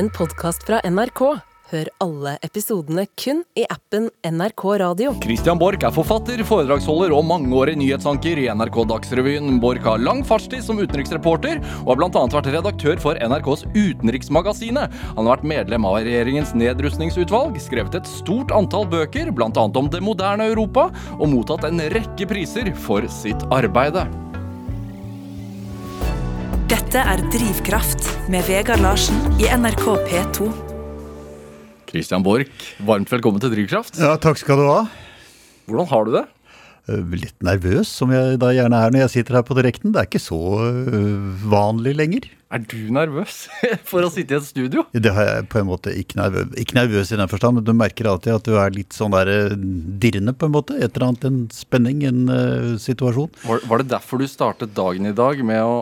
en podkast fra NRK. Hør alle episodene kun i appen NRK Radio. Christian Borch er forfatter, foredragsholder og mangeårig nyhetsanker i NRK Dagsrevyen. Borch har lang fartstid som utenriksreporter, og har bl.a. vært redaktør for NRKs Utenriksmagasinet. Han har vært medlem av regjeringens nedrustningsutvalg, skrevet et stort antall bøker, bl.a. om det moderne Europa, og mottatt en rekke priser for sitt arbeide. Dette er Drivkraft med Vegard Larsen i NRK P2. Christian Borch, varmt velkommen til Drivkraft. Ja, takk skal du ha. Hvordan har du det? Eh, Litt nervøs, som jeg da gjerne er når jeg sitter her på direkten. Det er ikke så øh, vanlig lenger. Er du nervøs for å sitte i et studio? Det har jeg på en måte ikke nervøs, ikke nervøs i den forstand, men du merker alltid at du er litt sånn der øh, dirrende, på en måte. Et eller annet, en spenning, en uh, situasjon. Var, var det derfor du startet dagen i dag med å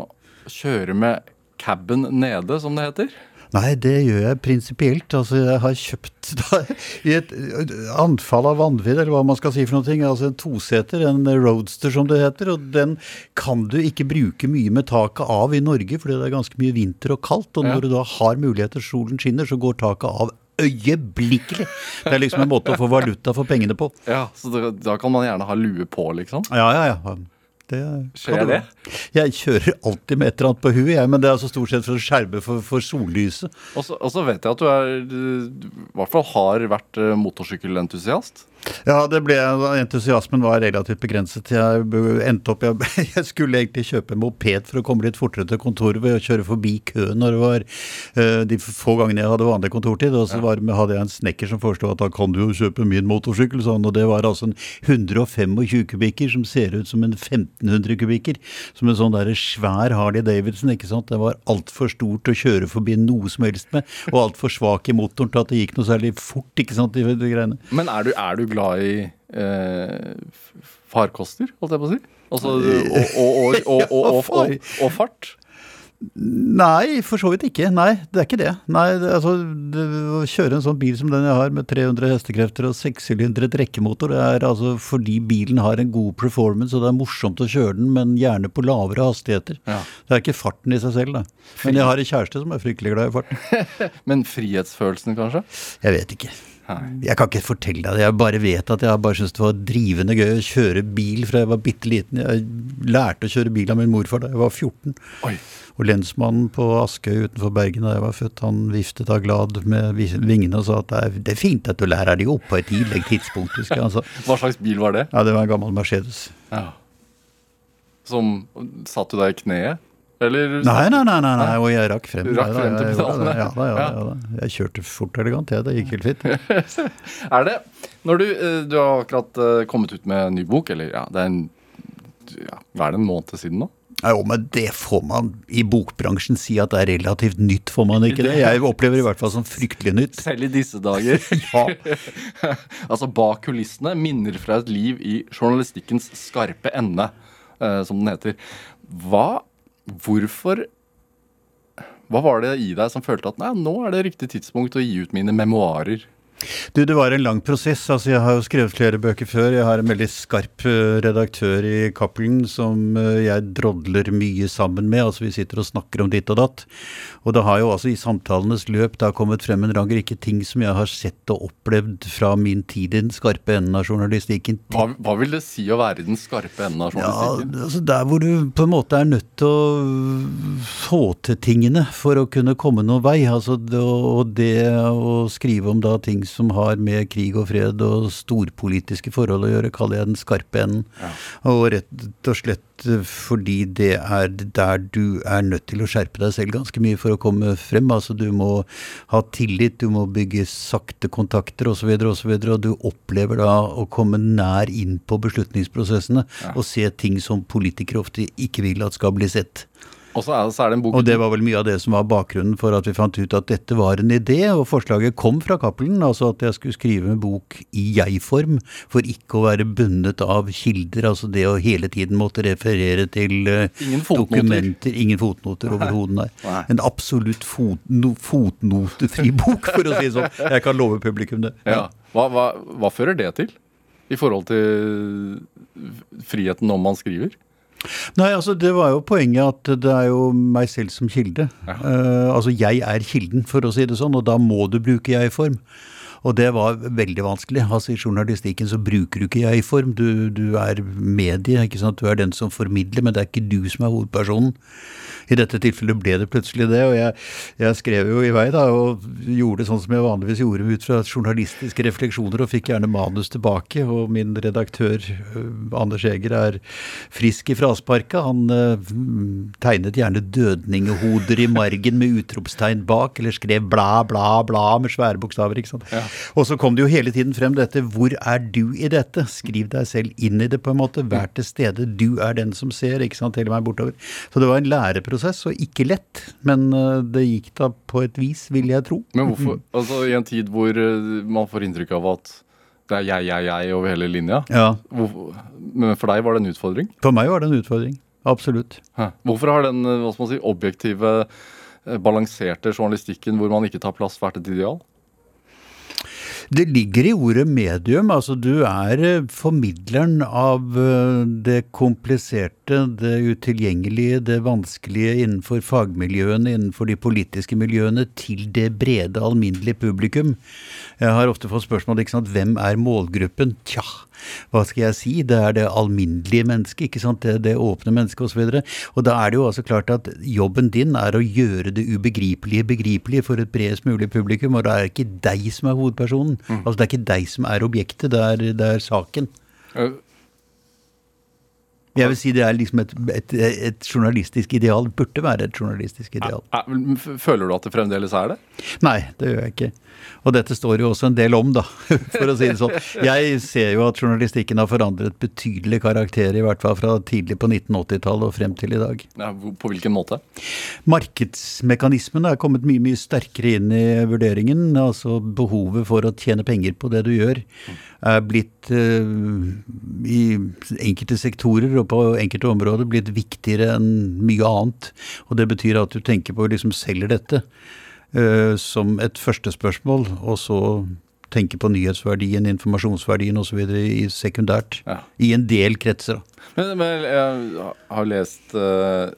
kjøre med caben nede, som det heter? Nei, det gjør jeg prinsipielt. Altså, jeg har kjøpt da, i et anfall av vanvidd, eller hva man skal si for noe, altså en toseter, en roadster som det heter, og den kan du ikke bruke mye med taket av i Norge, fordi det er ganske mye vinter og kaldt, og når Ja. du da har muligheter, solen skinner, så går taket av øyeblikkelig. Det er liksom en måte å få valuta for pengene på. Ja, Så da, da kan man gjerne ha lue på, liksom? Ja, ja, ja. Det Skjer det? Jeg kjører alltid med et eller annet på huet, jeg, men det er altså stort sett for å skjerme for, for sollyset. Og så vet jeg at du er du i hvert fall har vært eh, motorsykkelentusiast. Ja, det ble, entusiasmen var relativt begrenset. Jeg endte opp, jeg, jeg skulle egentlig kjøpe en moped for å komme litt fortere til kontoret ved å kjøre forbi køen når det var eh, de få gangene jeg hadde vanlig kontortid. Og så var, hadde jeg en snekker som foreslo at da kan du jo kjøpe min motorsykkel, sånn, og det var altså en 125 kubikker som ser ut som en 1500 kubikker. Som en sånn der svær Harley Davidson, ikke sant. Det var altfor stort å kjøre forbi noe som helst med, og altfor svak i motoren til at det gikk noe særlig fort, ikke sant, de, de greiene. Men er du, er du glad i eh, farkoster, holdt jeg på å si? Altså, og, og, og, og fart? Nei, for så vidt ikke. Nei, det er ikke det. Nei, det, altså, det, Å kjøre en sånn bil som den jeg har, med 300 hestekrefter og sekssylindret rekkemotor, det er altså fordi bilen har en god performance og det er morsomt å kjøre den, men gjerne på lavere hastigheter. Ja. Det er ikke farten i seg selv, da. Men jeg har en kjæreste som er fryktelig glad i farten. men frihetsfølelsen, kanskje? Jeg vet ikke. Jeg kan ikke fortelle deg det, jeg bare vet at jeg bare syntes det var drivende gøy å kjøre bil fra jeg var bitte liten. Jeg lærte å kjøre bil av min morfar da jeg var 14. Oi. Og lensmannen på Askøy utenfor Bergen da jeg var født, han viftet av glad med vingene og sa at det er, det er fint at du lærer deg opp på et tidlig tidspunkt. jeg. Hva slags bil var det? Ja, det var en gammel Mercedes. Ja. Som Satt du deg i kneet? Eller Nei, nei, nei, nei, nei. og jeg rakk frem. Rakk frem til pedalene. Ja, da, ja, ja, da. Jeg kjørte fort og elegant, jeg. Det gikk helt fint. Er det Når du, eh, du har akkurat eh, kommet ut med en ny bok, eller ja, det er en ja, Hva er det, en måned siden nå? Ja, Jo, men det får man i bokbransjen si at det er relativt nytt, får man ikke det? Jeg opplever i hvert fall som fryktelig nytt. Selv i disse dager. altså Bak kulissene minner fra et liv i journalistikkens skarpe ende, eh, som den heter. Hva Hvorfor Hva var det i deg som følte at nei, nå er det riktig tidspunkt å gi ut mine memoarer? Du, det var en lang prosess. Altså, jeg har jo skrevet flere bøker før. Jeg har en veldig skarp eh, redaktør i Cappelen som eh, jeg drodler mye sammen med. Altså, vi sitter og snakker om ditt og datt. Og det har jo altså i samtalenes løp det har kommet frem en lang rekke ting som jeg har sett og opplevd fra min tid i den skarpe enden av journalistikken. Hva, hva vil det si å være i den skarpe enden av journalistikken? Ja, altså Der hvor du på en måte er nødt til å få til tingene for å kunne komme noen vei. Altså det, og det å skrive om da ting som har med krig og fred og storpolitiske forhold å gjøre, kaller jeg den skarpe enden. Og rett og slett fordi det er der du er nødt til å skjerpe deg selv ganske mye for å komme frem. Altså du må ha tillit, du må bygge sakte kontakter osv., og, så videre, og du opplever da å komme nær inn på beslutningsprosessene og se ting som politikere ofte ikke vil at skal bli sett. Og så er, så er det en bok Og det var vel mye av det som var bakgrunnen for at vi fant ut at dette var en idé, og forslaget kom fra Cappelen, altså at jeg skulle skrive en bok i jeg-form, for ikke å være bundet av kilder, altså det å hele tiden måtte referere til eh, Ingen dokumenter, ingen fotnoter overhodet, nei. Nei. En absolutt fot, no, fotnotefri bok, for å si det sånn. Jeg kan love publikum det. Ja. Hva, hva, hva fører det til? I forhold til friheten om man skriver? Nei, altså det var jo poenget at det er jo meg selv som kilde. Uh, altså jeg er kilden, for å si det sånn, og da må du bruke jeg-form. Og det var veldig vanskelig. Altså I journalistikken så bruker du ikke jeg-form. Du, du er medie, ikke sant. Du er den som formidler, men det er ikke du som er hovedpersonen. I dette tilfellet ble det plutselig det, og jeg, jeg skrev jo i vei da, og gjorde det sånn som jeg vanligvis gjorde ut fra journalistiske refleksjoner, og fikk gjerne manus tilbake. Og min redaktør øh, Anders Eger er frisk i frasparka. Han øh, tegnet gjerne dødningehoder i margen med utropstegn bak, eller skrev bla, bla, bla med svære bokstaver. ikke sant. Ja. Og så kom det jo hele tiden frem dette hvor er du i dette? Skriv deg selv inn i det, på en måte. Vær til stede. Du er den som ser, ikke sant, hele veien bortover. Så det var en læreprosess, og ikke lett. Men øh, det gikk da på et vis, vil jeg tro. Men hvorfor, altså i en tid hvor eh, man får inntrykk av at det er jeg, jeg, jeg over hele linja. Ja. Hvorfor, men for deg var det en utfordring? For meg var det en utfordring. Absolutt. Hæ. Hvorfor har den eh, hva skal man si, objektive, eh, balanserte journalistikken hvor man ikke tar plass, vært et ideal? Det ligger i ordet medium. Altså du er eh, formidleren av eh, det kompliserte, det utilgjengelige, det vanskelige innenfor fagmiljøene, innenfor de politiske miljøene, til det brede, alminnelige publikum. Jeg har ofte fått spørsmål ikke sant, hvem er målgruppen? Tja, hva skal jeg si? Det er det alminnelige mennesket, ikke sant? det, det åpne mennesket osv. Og, så og da er det jo altså klart at jobben din er å gjøre det ubegripelige begripelig for et bredest mulig publikum, og det er ikke deg som er hovedpersonen. Altså Det er ikke deg som er objektet, det er, det er saken. Uh. Jeg vil si det er liksom et, et, et journalistisk ideal. Burde være et journalistisk ideal. eh, f- Føler du at det fremdeles er det? Nei, det gjør jeg ikke. Og dette står jo også en del om, da, for å si det sånn. Jeg ser jo at journalistikken har forandret betydelig karakter, i hvert fall fra tidlig på 1980-tallet og frem til i dag. Ja, på hvilken måte? Markedsmekanismene er kommet mye mye sterkere inn i vurderingen. Altså behovet for å tjene penger på det du gjør, er blitt eh, i enkelte sektorer og på enkelte områder blitt viktigere enn mye annet. Og det betyr at du tenker på liksom selger dette som et første spørsmål, og så tenke på nyhetsverdien, informasjonsverdien osv. sekundært. Ja. I en del kretser. Men, men jeg har lest uh,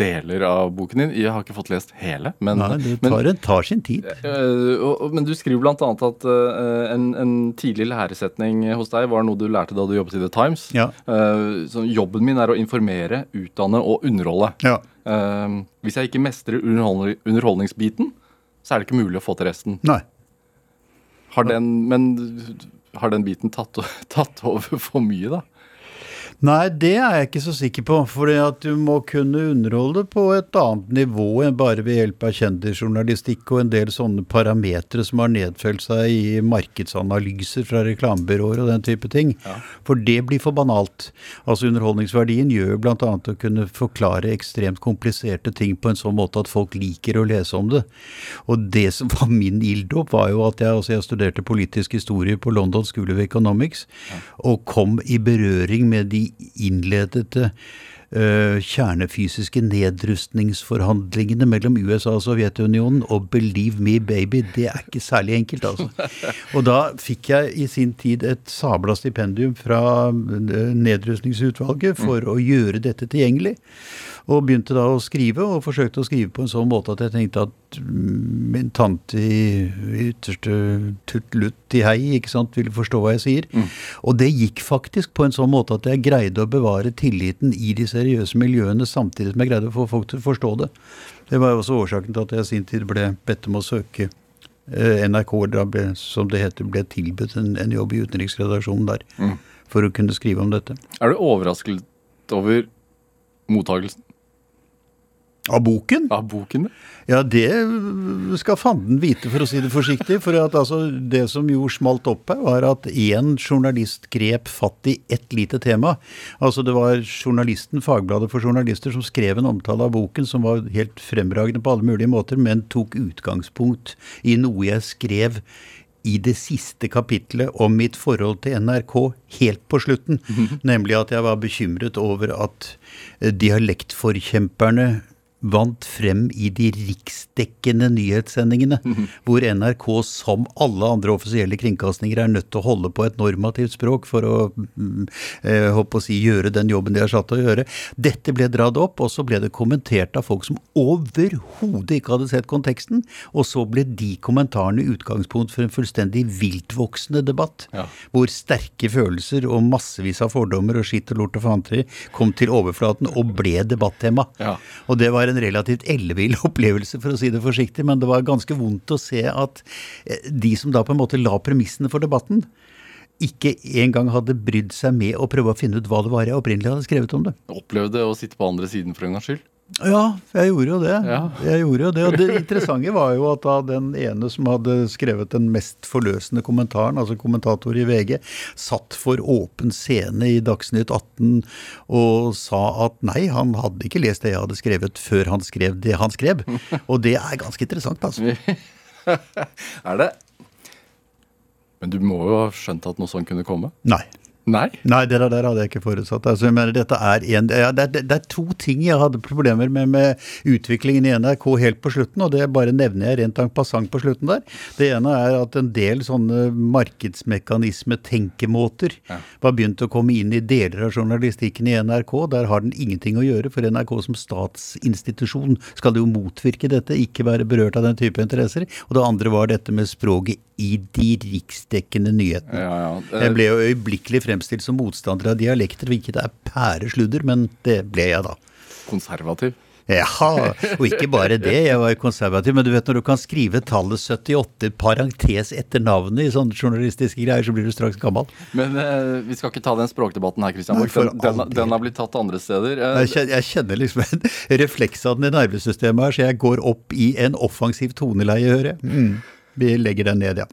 deler av boken din. Jeg har ikke fått lest hele. Men, Nei, det men, tar, tar sin tid. Uh, og- men du skriver bl.a. at eh, en, en tidlig læresetning hos deg var noe du lærte da du jobbet i The Times. Ja. Eh, så jobben min er å informere, utdanne og underholde. Ja. Eh, hvis jeg ikke mestrer underholdningsbiten, så er det ikke mulig å få til resten. Nei. Har den, men har den biten tatt, tatt over for mye, da? Nei, det er jeg ikke så sikker på. For du må kunne underholde på et annet nivå enn bare ved hjelp av kjendisjournalistikk og en del sånne parametere som har nedfelt seg i markedsanalyser fra reklamebyråer og den type ting. For det blir for banalt. Altså Underholdningsverdien gjør bl.a. å kunne forklare ekstremt kompliserte ting på en sånn måte at folk liker å lese om det. Og det som var min ilddåp, var jo at jeg, altså jeg studerte politisk historie på London School of Economics, og kom i berøring med de innledete uh, kjernefysiske nedrustningsforhandlingene mellom USA og Sovjetunionen, og believe me baby, det er ikke særlig enkelt, altså. Og da fikk jeg i sin tid et sabla stipendium fra eh, nedrustningsutvalget for å gjøre dette tilgjengelig. Og begynte da å skrive, og forsøkte å skrive på en sånn måte at jeg tenkte at mm, min tante i ytterste tuttlutt i hei ikke sant, ville forstå hva jeg sier. Og det gikk faktisk på en sånn måte at jeg greide å bevare tilliten i de seriøse miljøene, samtidig som jeg greide å få folk til å forstå det. Det var jo også årsaken til at jeg i sin tid ble bedt om å søke eh, NRK, da ble, som det heter, ble tilbudt en, en jobb i utenriksredaksjonen der. For å kunne skrive om dette. Er du overrasket over mottagelsen Av boken? av boken? Ja, det skal fanden vite, for å si det forsiktig. For at altså, det som jo smalt opp her, var at én journalist grep fatt i ett lite tema. Altså det var journalisten, Fagbladet for journalister, som skrev en omtale av boken som var helt fremragende på alle mulige måter, men tok utgangspunkt i noe jeg skrev i det siste kapitlet om mitt forhold til NRK helt på slutten. Nemlig at jeg var bekymret over at eh, dialektforkjemperne vant frem i de riksdekkende nyhetssendingene, hvor NRK, som alle andre offisielle kringkastinger, er nødt til å holde på et normativt språk for å, mm, eh, håper å si, gjøre den jobben de er satt til å gjøre. Dette ble dratt opp, og så ble det kommentert av folk som overhodet ikke hadde sett konteksten. Og så ble de kommentarene utgangspunkt for en fullstendig viltvoksende debatt. Ja. Hvor sterke følelser og massevis av fordommer og skitt og lort og fanteri kom til overflaten og ble debattema. Ja. Og det var en relativt ellevill opplevelse, for å si det forsiktig, men det var ganske vondt å se at eh, de som da på en måte la premissene for debatten, ikke engang hadde brydd seg med å prøve å finne ut hva det var jeg opprinnelig hadde skrevet om det. Opplevde å sitte på andre siden for en gangs skyld. Ja, jeg gjorde jo det. Ja. Jeg gjorde jo det. Og det interessante var jo at da den ene som hadde skrevet den mest forløsende kommentaren, altså kommentator i VG, satt for åpen scene i Dagsnytt 18 og sa at nei, han hadde ikke lest det jeg hadde skrevet før han skrev det han skrev. Og det er ganske interessant, altså. er det Men du må jo ha skjønt at noe sånt kunne komme? Nei. Nei? Nei, det der, der hadde jeg ikke forutsatt. Altså, mener, er, en, ja, det, er, det er to ting jeg hadde problemer med med utviklingen i NRK helt på slutten, og det bare nevner jeg rent en passant på slutten der. Det ene er at en del sånne markedsmekanisme-tenkemåter Ja. var begynt å komme inn i deler av journalistikken i NRK. Der har den ingenting å gjøre, for NRK som statsinstitusjon skal jo motvirke dette, ikke være berørt av den type interesser. Og det andre var dette med språket i de riksdekkende nyhetene. Ja, ja. Jeg ble jo øyeblikkelig fremstilt som motstander av dialekter, hvilket er pæresludder, men det ble jeg da. Konservativ. Jaha, og ikke bare det, jeg var konservativ, men du vet når du kan skrive tallet 78 parentes etter navnet i sånne journalistiske greier, så blir du straks gammel. Men eh, vi skal ikke ta den språkdebatten her, Christian. Nei. Den, den, den har blitt tatt andre steder. Eh, Jeg jeg kjenner liksom en refleksadden i nervesystemet her, så jeg går opp i en offensiv toneleie, hører jeg. Mm. Vi legger den ned, ja.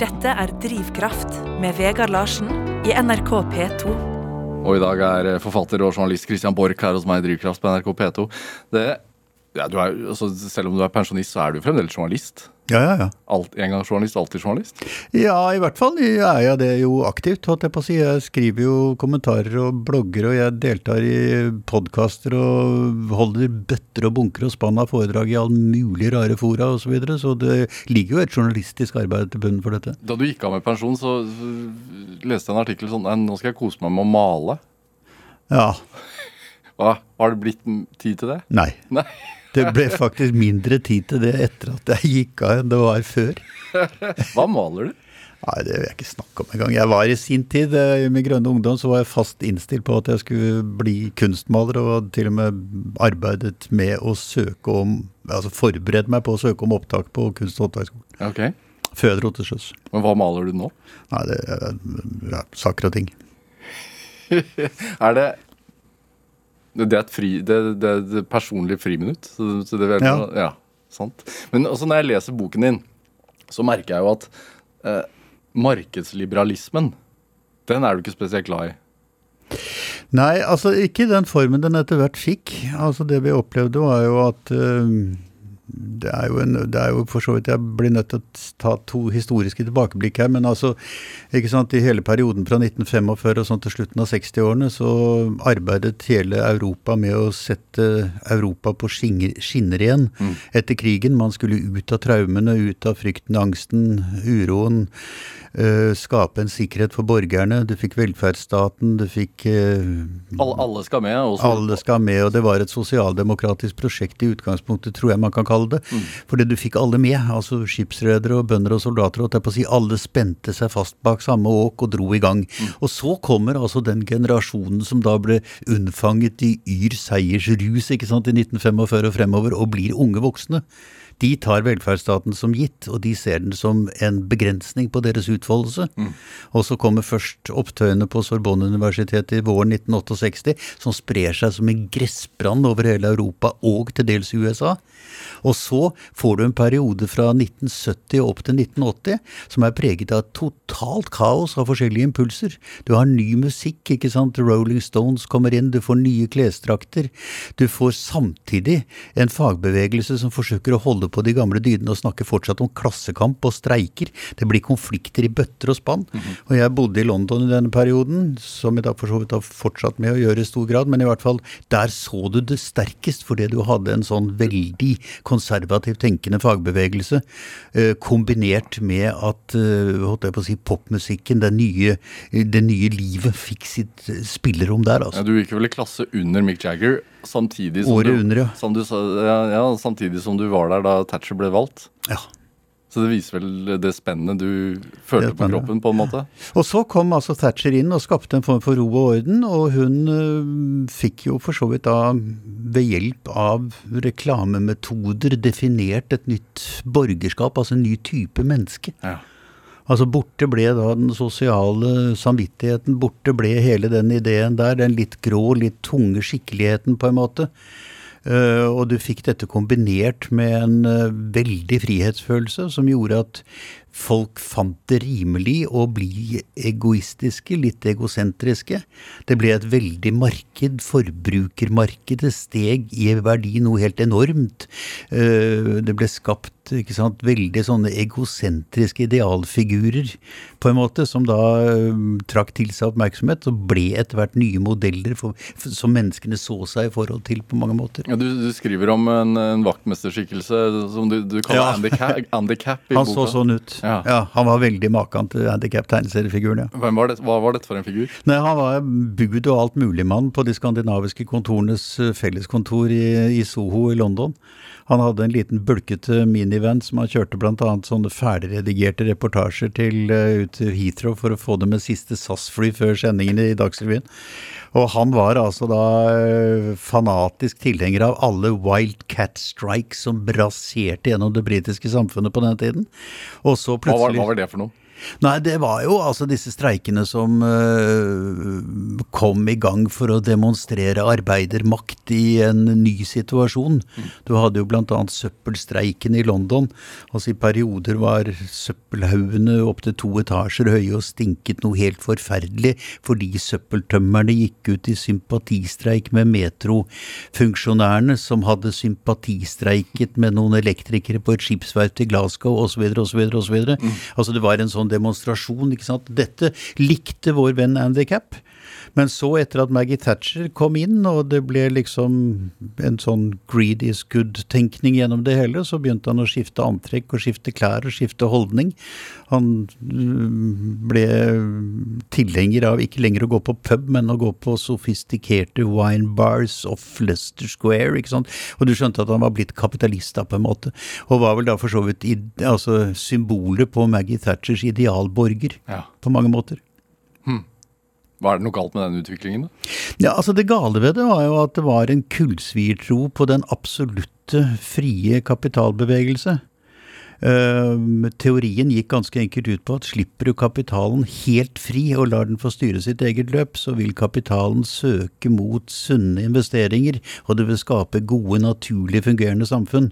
Dette er Drivkraft med Vegard Larsen i NRK P2. Og i dag er forfatter og journalist Christian Borch her hos meg i Drivkraft på NRK P2. Det, ja, du er, altså, selv om du er pensjonist, så er du fremdeles journalist. Ja, ja, ja. Alt, en gang journalist, alltid journalist. Ja, i hvert fall er jeg det jo aktivt, holdt jeg på å si. Jeg skriver jo kommentarer og blogger, og jeg deltar i podkaster og holder bøtter og bunker og spann av foredrag i all mulig rare fora osv. Så, videre, så det ligger jo et journalistisk arbeid til bunnen for dette. Da du gikk av med pensjon, så leste jeg en artikkel sånn nå skal jeg kose meg med å male. Ja. Hva, har det blitt tid til det? Nei. Nei. Det ble faktisk mindre tid til det etter at jeg gikk av enn det var før. Hva maler du? Nei, det vil jeg ikke snakke om engang. Jeg var i sin tid, eh, i min grønne ungdom, så var jeg fast innstilt på at jeg skulle bli kunstmaler, og til og med arbeidet med å søke om Altså forberedt meg på å søke om opptak på Kunst- og håndverksskolen. Ok. Før jeg dro til sjøs. Men hva maler du nå? Nei, det er ja, saker og ting. Er det Det er et fri, det, det er et personlig friminutt. Så, så det er veldig, Ja. ja. sant. Men også når jeg leser boken din, så merker jeg jo at eh, markedsliberalismen, den er du ikke spesielt glad i. Nei, altså ikke i den formen den etter hvert fikk. Altså Det vi opplevde var jo at eh, det, er jo en, det er jo for så vidt Jeg blir nødt til å ta to historiske tilbakeblikk her. Men altså, ikke sant, i hele perioden fra 1945 og sånn til slutten av 60-årene så arbeidet hele Europa med å sette Europa på skinner, igjen etter krigen. Man skulle ut av traumene, ut av frykten, angsten, uroen. Eh, skape en sikkerhet for borgerne. Du fikk velferdsstaten, du fikk eh, Alle, alle skal med. Også, alle skal med, og det var et sosialdemokratisk prosjekt i utgangspunktet, tror jeg man kan kalle det. Fordi du fikk alle med, altså skipsredere og bønder og soldater. Og på å si, alle spente seg fast bak samme åk og dro i gang. Og så kommer altså den generasjonen som da ble unnfanget i yr seiersrus ikke sant, i 1945 og fremover, og blir unge voksne. De tar velferdsstaten som gitt, og de ser den som en begrensning på deres utfoldelse. Og så kommer først opptøyene på Sorbonne-universitetet i våren 1968, som sprer seg som en gressbrann over hele Europa og til dels USA. Og så får du en periode fra 1970 og opp til 1980 som er preget av totalt kaos av forskjellige impulser. Du har ny musikk, ikke sant. Rolling Stones kommer inn, du får nye klesdrakter. Du får samtidig en fagbevegelse som forsøker å holde holder på de gamle dydene og snakker fortsatt om klassekamp og streiker. Det blir konflikter i bøtter og spann. Og jeg bodde i London i denne perioden, som jeg da for så vidt har fortsatt med å gjøre i stor grad, men i hvert fall der så du det sterkest fordi du hadde en sånn veldig konservativt tenkende fagbevegelse, eh, kombinert med at eh, holdt jeg på å si, popmusikken, det nye, det nye livet, fikk sitt eh, spillerom der. altså. Ja, du gikk vel i klasse under Mick Jagger, samtidig som, Året du, under, ja. som du, ja, samtidig som du var der da Thatcher ble valgt. Ja. Så det viser vel det spennet du følte på kroppen, på en måte? Og så kom altså Thatcher inn og skapte en form for ro og orden, og hun øh, fikk jo for så vidt da ved hjelp av reklamemetoder definert et nytt borgerskap, altså en ny type menneske. Ja. Altså borte ble da den sosiale samvittigheten, borte ble hele den ideen der, den litt grå, litt tunge skikkeligheten på en måte. Eh, og du fikk dette kombinert med en eh, veldig frihetsfølelse som gjorde at folk fant det rimelig å bli egoistiske, litt egosentriske. Det ble et veldig marked, forbrukermarkedet steg i verdi noe helt enormt. Eh, Det ble skapt ikke sant, veldig sånne egosentriske idealfigurer, på en måte, som da eh, trakk til seg oppmerksomhet, og ble etter hvert nye modeller for, for, som menneskene så seg i forhold til på mange måter. Ja, du, du skriver om en, en vaktmesterskikkelse som du, du kaller Ja. Andy, Ca i Han boka. Han så sånn ut. Ja. Ja. Han var veldig maken til handikap-tegneseriefiguren, ja. Hvem var det, hva var dette for en figur? Nei, Han var bud og alt mulig mann på de skandinaviske kontorenes eh, felleskontor i, i Soho i London. Han hadde en liten bulkete minivan som han kjørte bl.a. sånne ferdigredigerte reportasjer til uh, ut til Heathrow for å få det med siste SAS-fly før sendingen i Dagsrevyen. Og han var altså da uh, fanatisk tilhenger av alle wildcat strikes som braserte gjennom det britiske samfunnet på den tiden. Og så Hva var, hva var det for noe? Nei, det var jo altså disse streikene som uh, kom i gang for å demonstrere arbeidermakt i en ny situasjon. Du hadde jo annet søppelstreiken i London. Altså i perioder var søppelhaugene opptil to etasjer høye og stinket noe helt forferdelig fordi søppeltømmerne gikk ut i sympatistreik med metrofunksjonærene som hadde sympatistreiket med noen elektrikere på et skipsverft i Glasgow osv. osv. osv. Altså det var en sånn demonstrasjon. ikke sant? Dette likte vår venn Andy Capp. Men så, etter at Maggie Thatcher kom inn, og det ble liksom en sånn greed is good-tenkning gjennom det hele, så begynte han å skifte antrekk og skifte klær og skifte holdning. Han mm, ble tilhenger av ikke lenger å gå på pub, men å gå på sofistikerte wine bars off Leicester Square. ikke sant? Og du skjønte at han var blitt kapitalist da, på en måte. Og var vel da for så vidt altså, symbolet på Maggie Thatchers idealborger, Ja. på mange måter. Var det noe galt med den utviklingen? da? Ja, altså Det gale ved det var jo at det var en kullsviertro på den absolutte frie kapitalbevegelse. Ehm, teorien gikk ganske enkelt ut på at slipper du kapitalen helt fri og lar den få styre sitt eget løp, så vil kapitalen søke mot sunne investeringer, og det vil skape gode, naturlig fungerende samfunn.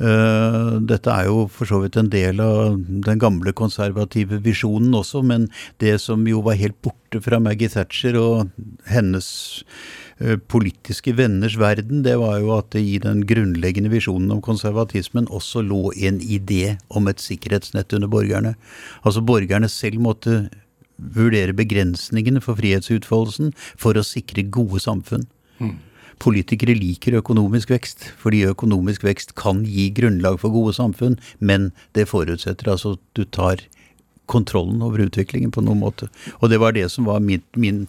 Eh, dette er jo for så vidt en del av den gamle konservative visjonen også, men det som jo var helt borte fra Maggie Thatcher og hennes eh, politiske venners verden, det var jo at det i den grunnleggende visjonen om konservatismen også lå en idé om et sikkerhetsnett under borgerne. Altså borgerne selv måtte vurdere begrensningene for frihetsutfoldelsen for å sikre gode samfunn. Politikere liker økonomisk vekst, fordi økonomisk vekst kan gi grunnlag for gode samfunn, men det forutsetter altså at du tar kontrollen over utviklingen på noen måte. Og det var det som var min, min,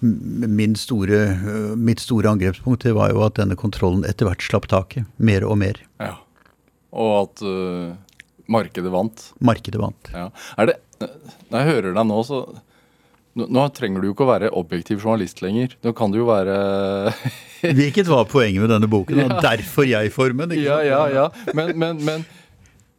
min store, øh, mitt store angrepspunkt. Det var jo at denne kontrollen etter hvert slapp taket. Mer og mer. Ja. Og at uh, markedet vant. Markedet vant. Ja. Er det, når jeg hører deg nå, så nå, nå trenger du jo ikke å være objektiv journalist lenger. Nå kan du jo være Hvilket var poenget med denne boken, og derfor jeg-formen. Ja, ja, ja. Men, men, men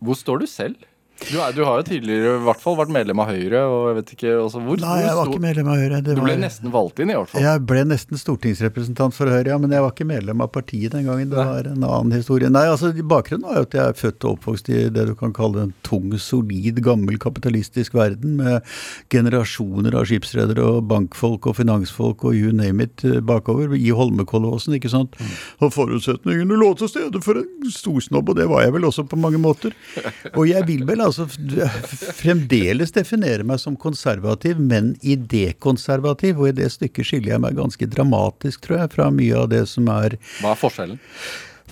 hvor står du selv? Du, er, du, har jo tidligere i hvert fall vært medlem av Høyre. og jeg vet ikke, hvor, Nei, jeg var ikke medlem av Høyre. Det du ble var, nesten valgt inn, i hvert fall. Jeg ble nesten stortingsrepresentant for Høyre, ja, men jeg var ikke medlem av partiet den gangen. Det var en annen historie. Nei, altså Bakgrunnen var jo at jeg er født og oppvokst i det du kan kalle en tung, solid, gammel kapitalistisk verden, med generasjoner av skipsredere og bankfolk og finansfolk og you name it eh, bakover, i Holmenkollåsen, ikke sant. Mm. Og forutsetningene lå til stede for en storsnobb, og det var jeg vel også på mange måter. Og jeg vil vel altså altså fremdeles definere meg som konservativ, men idékonservativ. Og i det stykket skiller jeg meg ganske dramatisk, tror jeg, fra mye av det som er Hva er forskjellen?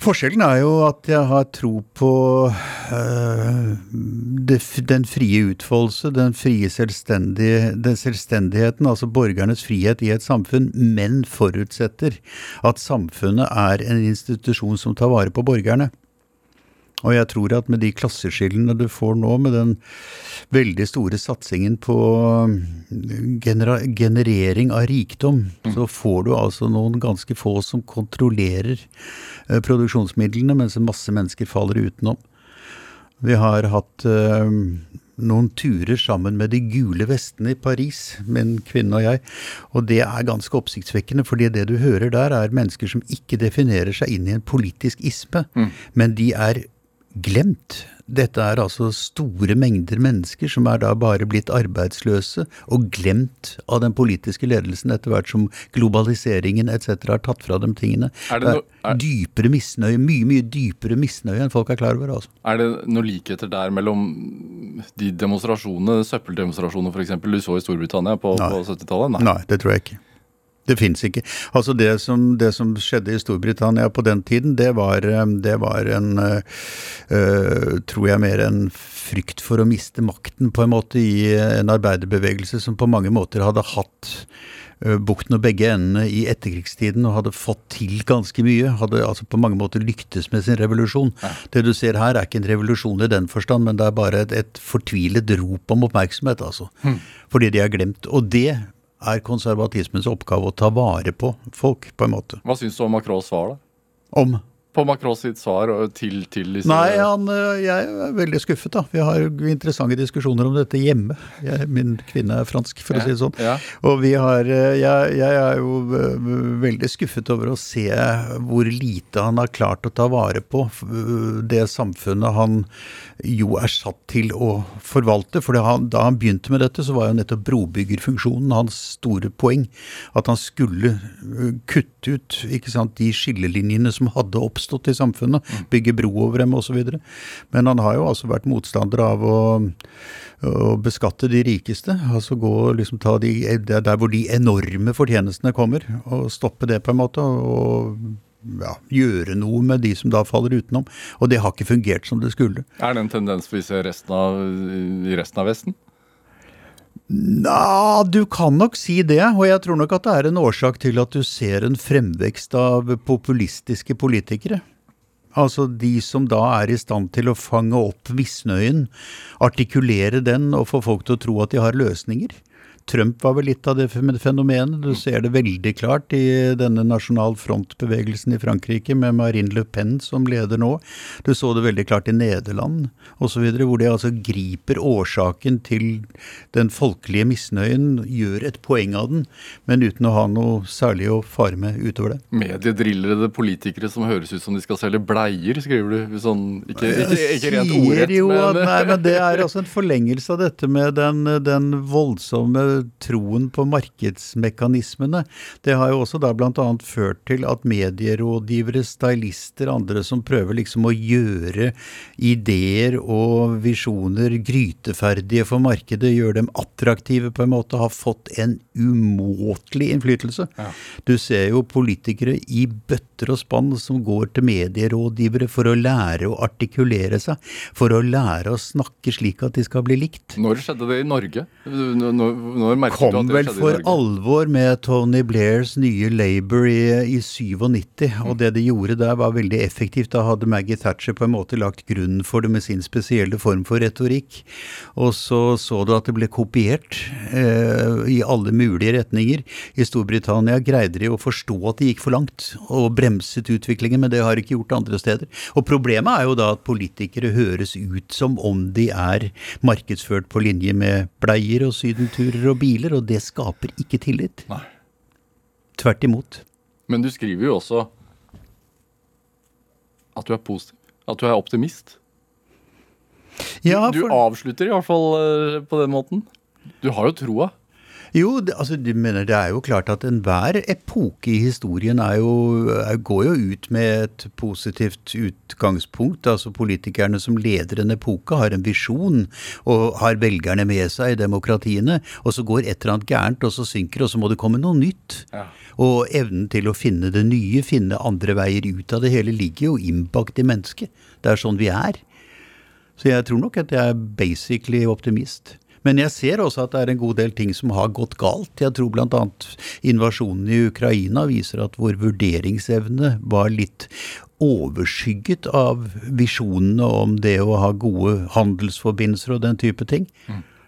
Forskjellen er jo at jeg har tro på øh, det, den frie utfoldelse, den frie selvstendige, den selvstendigheten, altså borgernes frihet i et samfunn, men forutsetter at samfunnet er en institusjon som tar vare på borgerne. Og jeg tror at med de klasseskillene du får nå, med den veldig store satsingen på um, generering av rikdom, mm. så får du altså noen ganske få som kontrollerer eh, produksjonsmidlene, mens en masse mennesker faller utenom. Vi har hatt uh, noen turer sammen med de gule vestene i Paris, min kvinne og jeg. Og det er ganske oppsiktsvekkende, fordi det du hører der, er mennesker som ikke definerer seg inn i en politisk isme, mm. men de er glemt. Dette er altså store mengder mennesker som er da bare blitt arbeidsløse og glemt av den politiske ledelsen etter hvert som globaliseringen etc. har tatt fra dem tingene. Er det, no, er, dypere misnøye, mye mye dypere misnøye enn folk er klar over. altså. Er det noen likheter der mellom de demonstrasjonene, søppeldemonstrasjonene f.eks. du så i Storbritannia på, på 70-tallet? Nei. Nei, det tror jeg ikke. Det fins ikke. Altså det som, det som, skjedde i Storbritannia på den tiden, det var, eh, det var en øh, Tror jeg mer en frykt for å miste makten, på en måte, i en arbeiderbevegelse som på mange måter hadde hatt bukten og begge endene i etterkrigstiden og hadde fått til ganske mye. Hadde altså på mange måter lyktes med sin revolusjon. Ja. Det du ser her er ikke en revolusjon i den forstand, men det er bare et, et fortvilet rop om oppmerksomhet, altså. Mm. Fordi de har glemt. Og det er konservatismens oppgave å ta vare på folk, på en måte. Hva syns du om Macrons svar, da? Om? På Macron sitt svar til, til disse Nei, han, eh, jeg er veldig skuffet. da. Vi har interessante diskusjoner om dette hjemme. Jeg, min kvinne er fransk, for ja, å si det sånn. Ja. Og vi har, eh, jeg, jeg, er jo eh, veldig skuffet over å se hvor lite han har klart å ta vare på det samfunnet han jo er satt til å forvalte. For da han begynte med dette, så var jo nettopp brobyggerfunksjonen hans store poeng. At han skulle kutte ut ikke sant, de skillelinjene som hadde oppstått oppstått i samfunnet. Bygge bro over dem osv. Men han har jo altså vært motstander av å, å beskatte de rikeste. Altså gå og liksom ta de Der hvor de enorme fortjenestene kommer, og stoppe det på en måte. og ja, gjøre noe med de som da faller utenom. Og det har ikke fungert som det skulle. Er det en tendens vi ser resten av, i resten av Vesten? Nja, du kan nok si det. Og jeg tror nok at det er en årsak til at du ser en fremvekst av populistiske politikere. Altså de som da er i stand til å fange opp misnøyen, artikulere den og få folk til å tro at de har løsninger. Trump var vel litt av det fenomenet. Du ser det veldig klart i denne Nasjonal Front-bevegelsen i Frankrike med Marine Le Pen som leder nå. Du så det veldig klart i Nederland osv., hvor de altså griper årsaken til den folkelige misnøyen, gjør et poeng av den, men uten å ha noe særlig å fare med utover det. Mediedrillede politikere som høres ut som de skal selge bleier, skriver du. Sånn, ikke, ikke, ikke rent ordrett, men Nei, men det er altså en forlengelse av dette med den, den voldsomme troen på markedsmekanismene. Det har jo også da bl.a. ført til at medierådgivere, stylister, andre som prøver liksom å gjøre ideer og visjoner gryteferdige for markedet, gjøre dem attraktive på en måte, har fått en umåtelig innflytelse. Ja. Du ser jo politikere i bøtter og spann som går til medierådgivere for å lære å artikulere seg, for å lære å snakke slik at de skal bli likt. Når skjedde det i Norge? Når når kom vel for alvor med Tony Blairs nye Labour i, i 97. Mm. Og det de gjorde der var veldig effektivt. Da hadde Maggie Thatcher på en måte lagt grunnen for det med sin spesielle form for retorikk. Og så så du at det ble kopiert eh, i alle mulige retninger. I Storbritannia greide de å forstå at det gikk for langt, og bremset utviklingen, men det har de ikke gjort andre steder. Og problemet er jo da at politikere høres ut som om de er markedsført på linje med bleier og sydenturer og biler, og det skaper ikke tillit. Nei. Tvert imot. Men du skriver jo også at du er positiv. At du er optimist. Ja, du avslutter i hvert fall eh, på den måten. Du har jo troa. Jo, det, altså, du mener det er jo klart at enhver epoke i historien er jo, er, går jo ut med et positivt utgangspunkt. Altså Politikerne som leder en epoke, har en visjon og har velgerne med seg i demokratiene. Og så går et eller annet gærent, og så synker, og så må det komme noe nytt. Ja. Og evnen til å finne det nye, finne andre veier ut av det hele, ligger jo innbakt i mennesket. Det er sånn vi er. Så jeg tror nok at jeg er basically optimist. Men jeg ser også at det er en god del ting som har gått galt. Jeg tror bl.a. invasjonen i Ukraina viser at vår vurderingsevne var litt overskygget av visjonene om det å ha gode handelsforbindelser og den type ting.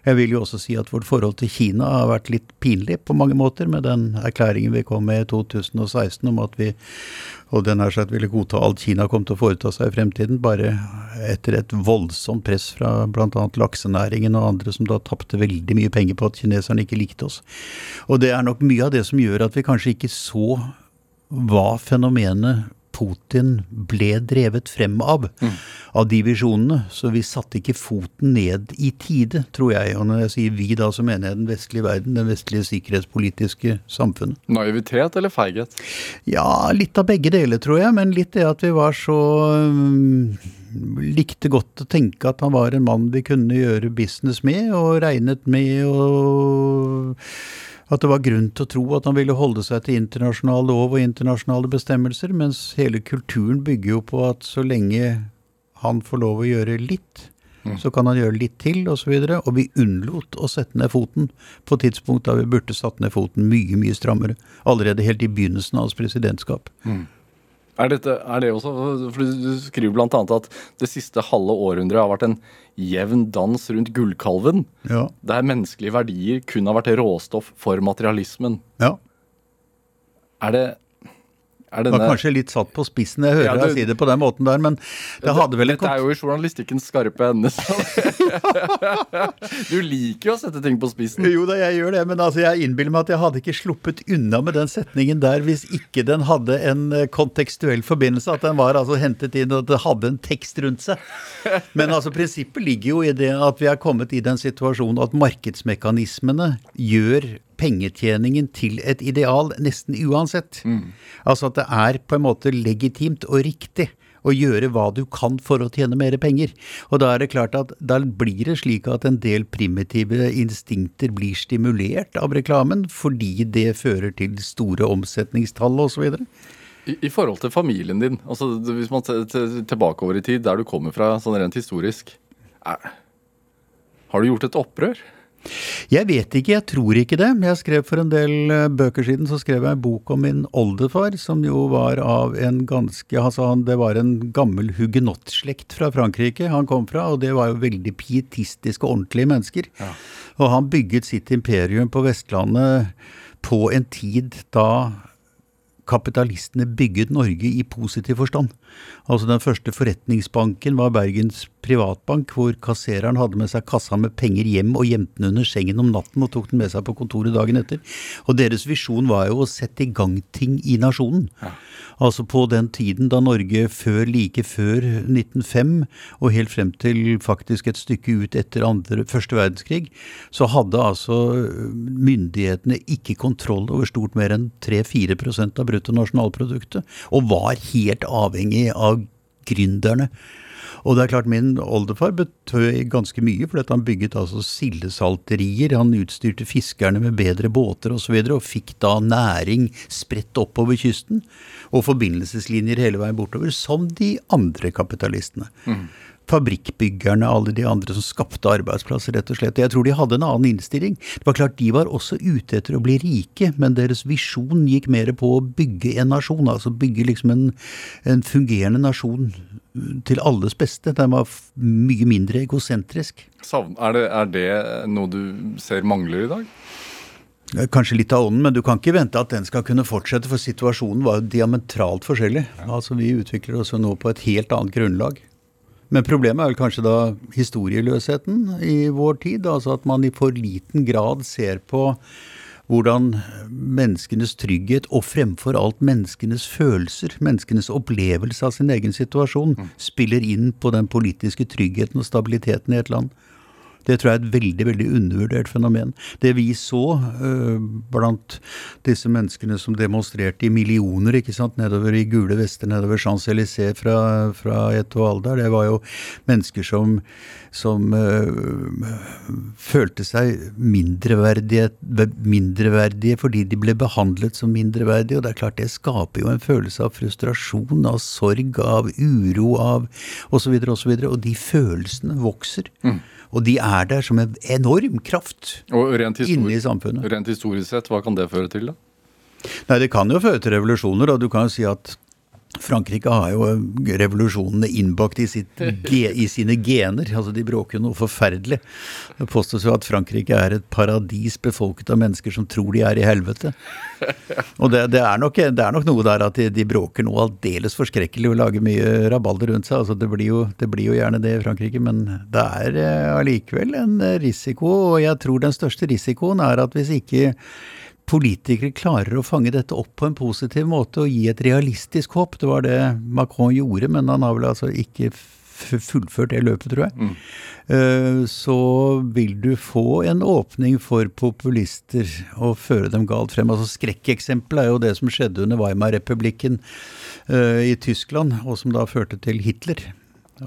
Jeg vil jo også si at vårt forhold til Kina har vært litt pinlig på mange måter, med den erklæringen vi kom med i 2016 om at vi og den her sagt ville godta alt Kina kom til å foreta seg i fremtiden, bare etter et voldsomt press fra bl.a. laksenæringen og andre som da tapte veldig mye penger på at kineserne ikke likte oss. Og det er nok mye av det som gjør at vi kanskje ikke så hva fenomenet Putin ble drevet frem av, av de visjonene. Så vi satte ikke foten ned i tide, tror jeg. Og når jeg sier vi, da så mener jeg den vestlige verden, den vestlige sikkerhetspolitiske samfunnet. Naivitet eller feighet? Ja, litt av begge deler, tror jeg. Men litt det at vi var så um, Likte godt å tenke at han var en mann vi kunne gjøre business med, og regnet med og at det var grunn til å tro at han ville holde seg til internasjonal lov og internasjonale bestemmelser, mens hele kulturen bygger jo på at så lenge han får lov å gjøre litt, så kan han gjøre litt til, osv. Og, så og vi unnlot å sette ned foten på et tidspunkt da vi burde satt ned foten mye, mye strammere. Allerede helt i begynnelsen av hans presidentskap. Er, dette, er det også For du, skriver bl.a. at det siste halve århundret har vært en jevn dans rundt gullkalven, Ja. der menneskelige verdier kun har vært råstoff for materialismen. ja. Er det er Det var kanskje litt satt på spissen, jeg hører Ja, deg si det på den måten der, men det hadde vel en Dette er jo i journalistikkens skarpe ende. du liker jo å sette ting på spissen. Jo da, jeg gjør det, men altså jeg innbiller meg at jeg hadde ikke sluppet unna med den setningen der hvis ikke den hadde en eh, kontekstuell forbindelse, at den var altså hentet inn og at det hadde en tekst rundt seg. Men altså prinsippet ligger jo i det at vi er kommet i den situasjonen at markedsmekanismene gjør pengetjeningen til et ideal nesten uansett. Altså at det er på en måte legitimt og riktig å gjøre hva du kan for å tjene mer penger. Og da er det klart at da blir det slik at en del primitive instinkter blir stimulert av reklamen, fordi det fører til store omsetningstall osv. I, I forhold til familien din, altså hvis man ser tilbake tilbakeover i tid, der du kommer fra sånn rent historisk, er, har du gjort et opprør? Jeg vet ikke, jeg tror ikke det. Jeg skrev For en del eh, bøker siden så skrev jeg en bok om min oldefar, som jo var av en ganske altså han, Det var en gammel hugenottslekt fra Frankrike han kom fra, og det var jo veldig pietistiske ordentlige mennesker. Og han bygget sitt imperium på Vestlandet på en tid da kapitalistene bygget Norge i positiv forstand. Altså Den første forretningsbanken var Bergens privatbank, hvor kassereren hadde med seg kassa med penger hjem og gjemte den under sengen om natten og tok den med seg på kontoret dagen etter. Og deres visjon var jo å sette i gang ting i nasjonen. Altså på den tiden da Norge før, like før 1905, og helt frem til faktisk et stykke ut etter andre, første verdenskrig, så hadde altså myndighetene ikke kontroll over stort mer enn 3-4% av bruttonasjonalproduktet, og var helt avhengig av gründerne. Og det er klart min oldefar betød ganske mye, for han bygget altså sildesalterier. Han utstyrte fiskerne med bedre båter osv., og, så videre, og fikk da næring spredt oppover kysten. Og forbindelseslinjer hele veien bortover, som de andre kapitalistene. fabrikkbyggerne, alle de andre som skapte arbeidsplasser, rett og slett. Jeg tror de hadde en annen innstilling. Det var klart de var også ute etter å bli rike, men deres visjon gikk mer på å bygge en nasjon. Altså bygge liksom en, en fungerende nasjon til alles beste. Den var mye mindre egosentrisk. Er det, er det noe du ser mangler i dag? Kanskje litt av ånden, men du kan ikke vente at den skal kunne fortsette, for situasjonen var jo diametralt forskjellig. Altså Vi utvikler oss jo nå på et helt annet grunnlag. Men problemet er vel kanskje da historieløsheten i vår tid. Altså at man i for liten grad ser på hvordan menneskenes trygghet, og fremfor alt menneskenes følelser, menneskenes opplevelse av sin egen situasjon, mm. spiller inn på den politiske tryggheten og stabiliteten i et land. Det tror jeg er et veldig veldig undervurdert fenomen. Det vi så uh, blant disse menneskene som demonstrerte i millioner ikke sant, nedover i gule vester nedover Champs-Élysées fra, fra Etoile det var jo mennesker som, som uh, følte seg mindreverdige, mindreverdige fordi de ble behandlet som mindreverdige. Og det er klart det skaper jo en følelse av frustrasjon, av sorg, av uro, av osv. osv. Og, så videre, og de følelsene vokser. Mm. Og de er der som en enorm kraft inne i samfunnet. Rent historisk sett, hva kan det føre til, da? Nei, Det kan jo føre til revolusjoner. og Du kan jo si at Frankrike har jo revolusjonene innbakt i, sitt, i, sine gener. altså De bråker jo noe forferdelig. Det påstås jo at Frankrike er et paradis befolket av mennesker som tror de er i helvete. Og det, det, er, nok, det er, nok, noe der at de, de bråker noe aldeles forskrekkelig og lager mye rabalder rundt seg. altså det blir, jo, det blir jo gjerne det i Frankrike, men det er eh, allikevel en risiko. Og jeg tror den største risikoen er at hvis ikke politikere klarer å fange dette opp på en positiv måte og gi et realistisk håp. Det var det Macron gjorde, men han har vel altså ikke fullført det løpet, tror jeg. Mm. Eh, så vil du få en åpning for populister og føre dem galt frem. Altså Skrekkeksempelet er jo det som skjedde under Weimar-republikken eh, i Tyskland, og som da førte til Hitler.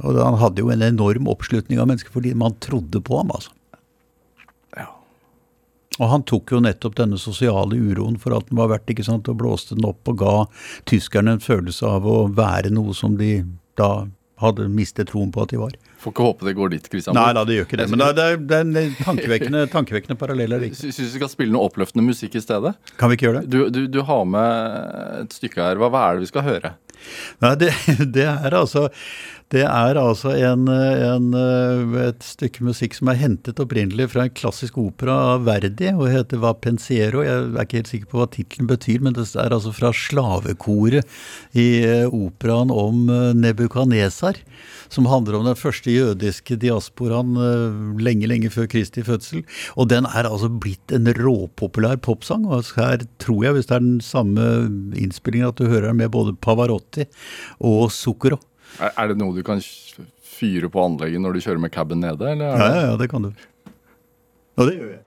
Og Han hadde jo en enorm oppslutning av mennesker fordi man trodde på ham. altså. Og han tok jo nettopp denne sosiale uroen for at den var verdt, ikke sant, og blåste den opp og ga tyskerne en følelse av å være noe som de da hadde mistet troen på at de var. Får ikke håpe det går dit, Kristian. Nei da, det gjør ikke det. Men det er, det er en tankevekkende, tankevekkende paralleller. Syns vi skal spille noe oppløftende musikk i stedet? Kan vi ikke gjøre det? Du, du, du har med et stykke her. Hva, hva er det vi skal høre? Nei, det, det er altså det er altså en, en, et stykke musikk som er hentet opprinnelig fra en klassisk opera av Verdi, og heter Va Pensiero. Jeg er ikke helt sikker på hva tittelen betyr, men det er altså fra slavekoret i eh, operaen om Nebukanesar, Som handler om den første jødiske diasporaen eh, lenge, lenge før Kristi fødsel. Og den er altså blitt en råpopulær popsang. Og her tror jeg, hvis det er den samme innspillingen, at du hører den med både Pavarotti og Zucchero. Er, er, det noe du kan fyre på anlegget når du kjører med caben nede? ja, ja, ja, det kan du. Og det gjør jeg.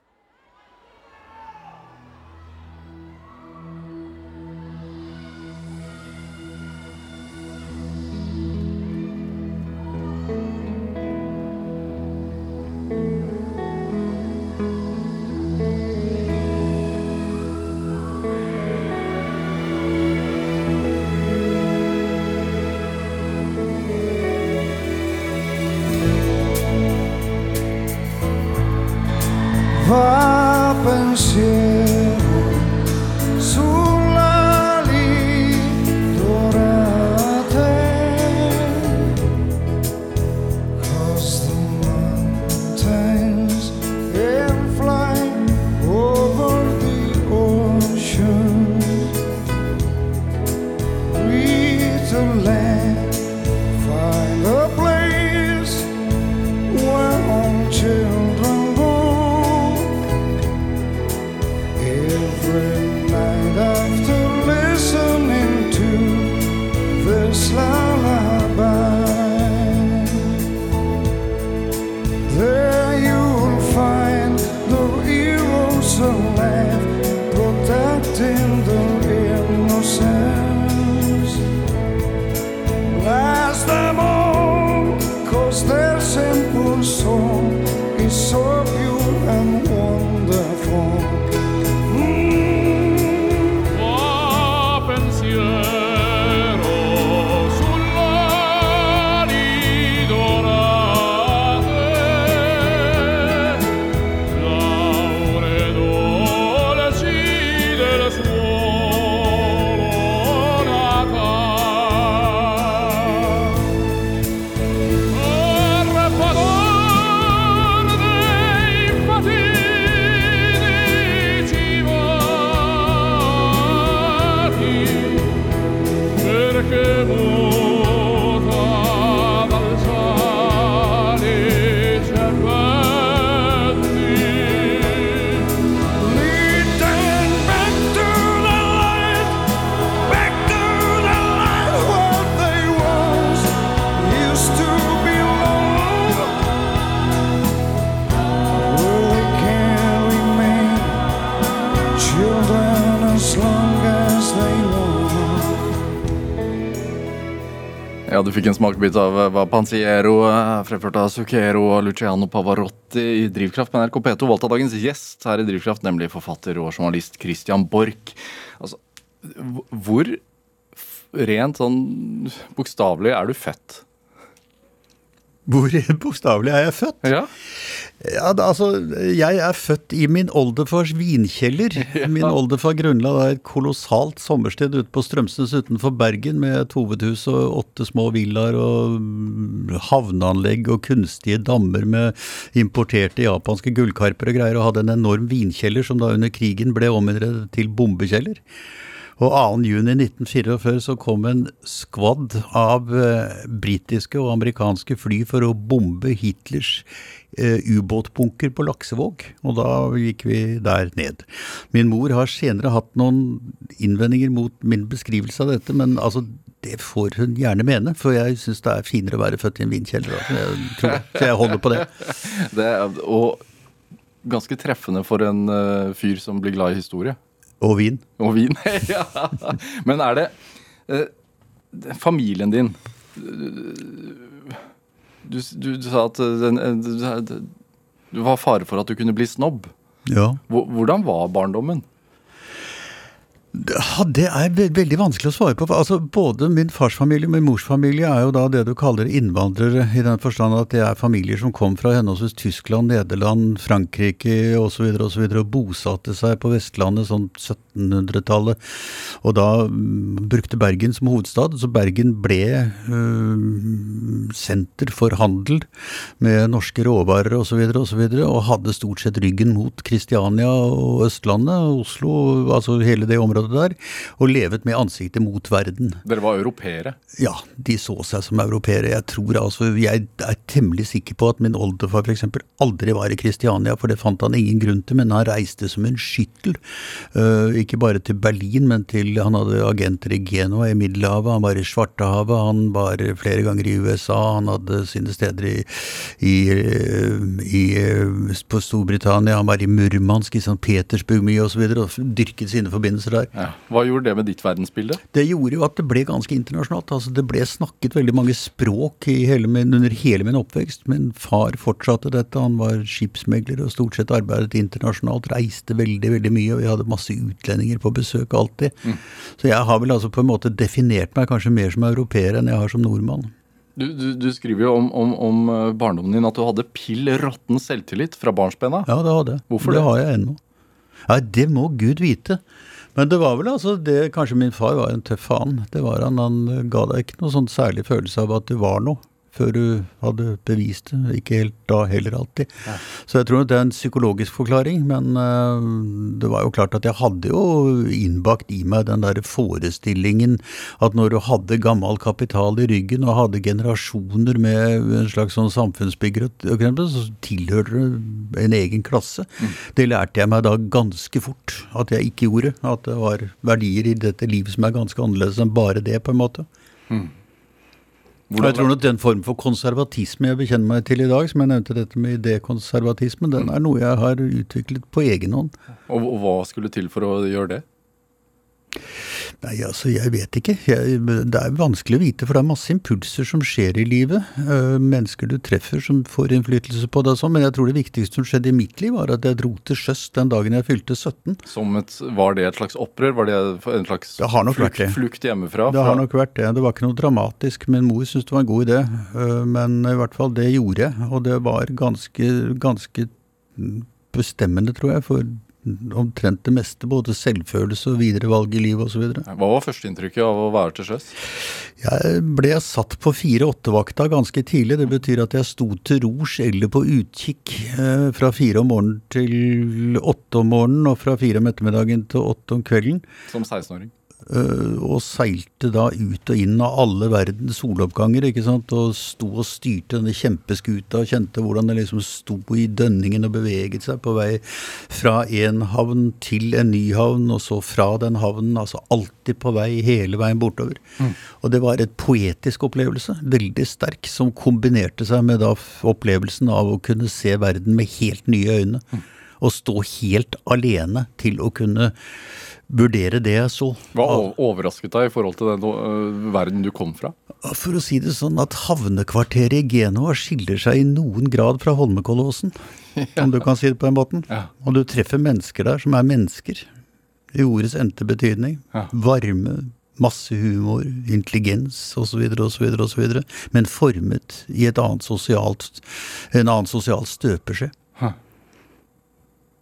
Fikk en smakebit av eh, hva Pansiero, eh, fremført av Zucchero og Luciano Pavarotti i Drivkraft Men NRK P2, valgt av dagens gjest her i Drivkraft, nemlig forfatter og journalist Christian Borch. Altså, hvor rent sånn bokstavelig er du født? Hvor bokstavelig er jeg født? Ja. Ja, altså, jeg er født i min oldefars vinkjeller. Min oldefar grunnla da et kolossalt sommersted ute på Strømsnes utenfor Bergen med et hovedhus og åtte små villaer og mm, havneanlegg og kunstige dammer med importerte japanske gullkarper og greier, og hadde en enorm vinkjeller som da under krigen ble ominnredet til bombekjeller. Og 2.6.1944 så kom en skvadd av eh, britiske og amerikanske fly for å bombe Hitlers eh, ubåtbunker på Laksevåg, og da gikk vi der ned. Min mor har senere hatt noen innvendinger mot min beskrivelse av dette, men altså det får hun gjerne mene, for jeg syns det er finere å være født i en vinkjeller. Altså. Tror det. Så jeg holder på det. Det er, og ganske treffende for en uh, fyr som blir glad i historie. Og vin. Og vin. ja. Men er det eh, Familien din du, du, du sa at eh, den, eh, du, du var fare for at du kunne bli snobb. Ja. Hvordan var barndommen? Ja, Det er veldig vanskelig å svare på. Altså, både min fars familie og min mors familie er jo da det du kaller innvandrere, i den forstand at det er familier som kom fra henholdsvis Tyskland, Nederland, Frankrike osv. Og, så videre, og bosatte seg på Vestlandet sånn 1700-tallet. Og da mm, brukte Bergen som hovedstad. Så Bergen ble øh, senter for handel med norske råvarer osv. Og, så videre, og, så videre, og hadde stort sett ryggen mot Kristiania og Østlandet, Oslo, altså hele det området der, og levet med ansiktet mot verden. Dere var europeere. Ja, de så seg som europeere. Jeg tror altså, jeg er temmelig sikker på at min oldefar f.eks. aldri var i Kristiania, for det fant han ingen grunn til, men han reiste som en skyttel. Uh, ikke bare til Berlin, men til Han hadde agenter i Genoa, i Middelhavet, han var i Svartehavet, han var flere ganger i USA, han hadde sine steder i, i, i, på Storbritannia, han var i Murmansk, i St. Petersburg mye osv., og, så videre, og dyrket sine forbindelser der. Ja. Hva gjorde det med ditt verdensbilde? Det gjorde jo at det ble ganske internasjonalt. altså Det ble snakket veldig mange språk i hele min, under hele min oppvekst. Min far fortsatte dette. Han var skipsmegler og stort sett arbeidet internasjonalt. Reiste veldig veldig mye, og vi hadde masse utlendinger på besøk alltid. Så jeg har vel altså på en måte definert meg kanskje mer som europeer enn jeg har som nordmann. Du, du, du skriver jo om, om, om eh, barndommen din at du hadde pill råtten selvtillit fra barnsbena. Ja, det hadde jeg. Hvorfor det? det? har jeg ennå. Ja, det må Gud vite. Men det var vel altså det Kanskje min far var en tøff faen. Det var han. Han ga deg ikke noe sånn særlig følelse av at du var noe. Før du hadde bevist det. Ikke helt da heller alltid. Så jeg tror det er en psykologisk forklaring. Men øh, det var jo klart at jeg hadde jo innbakt i meg den der forestillingen at når du hadde gammel kapital i ryggen og hadde generasjoner med en slags sånn samfunnsbygger, og så tilhørte du en egen klasse. Det lærte jeg meg da ganske fort at jeg ikke gjorde. At det var verdier i dette livet som er ganske annerledes enn bare det, på en måte. Og jeg tror nok den form for konservatisme jeg bekjenner meg til i dag, som jeg nevnte dette med idékonservatisme, den er noe jeg har utviklet på egen hånd. Og, og hva skulle til for å gjøre det? Nei, altså, jeg vet ikke. Jeg, det er vanskelig å vite, for det er masse impulser som skjer i livet. Uh, mennesker du treffer som får innflytelse på deg sånn. Men jeg tror det viktigste som skjedde i mitt liv, var at jeg dro til sjøs den dagen jeg fylte 17. Som et, var det et slags opprør? Var det en slags Det har nok vært flukt, det. flukt hjemmefra? Det har nok vært det. Det var ikke noe dramatisk. Min mor syntes det var en god idé, Uh, men i hvert fall det gjorde jeg. Og det var ganske, ganske bestemmende, tror jeg, for omtrent det meste. Både selvfølelse og videre valg i livet osv. Hva var førsteinntrykket av å være til sjøs? Jeg ble satt på fire-åtte-vakta ganske tidlig. Det betyr at jeg sto til rors eller på utkikk eh, fra fire om morgenen til åtte om morgenen, og fra fire om ettermiddagen til åtte om kvelden. Som 16-åring? Eh, og seilte da ut og inn av alle verdens soloppganger, ikke sant. Og sto og styrte denne kjempeskuta og kjente hvordan det liksom sto i dønningen og beveget seg på vei fra en havn til en ny havn, og så fra den havnen. Altså alltid på vei hele veien bortover. Og det var et poetisk opplevelse, veldig sterk, som kombinerte seg med da opplevelsen av å kunne se verden med helt nye øyne. Å stå helt alene til å kunne vurdere det jeg så. Hva overrasket deg i forhold til den uh, verden du kom fra? For å si det sånn at havnekvarteret i Genova skiller seg i noen grad fra Holmenkollåsen, om du kan si det på den måten. Ja. Og du treffer mennesker der som er mennesker, i ordets endte betydning. Ja. Varme, masse humor, intelligens osv., osv., osv. Men formet i et annet sosialt, en annen sosial støpeskje.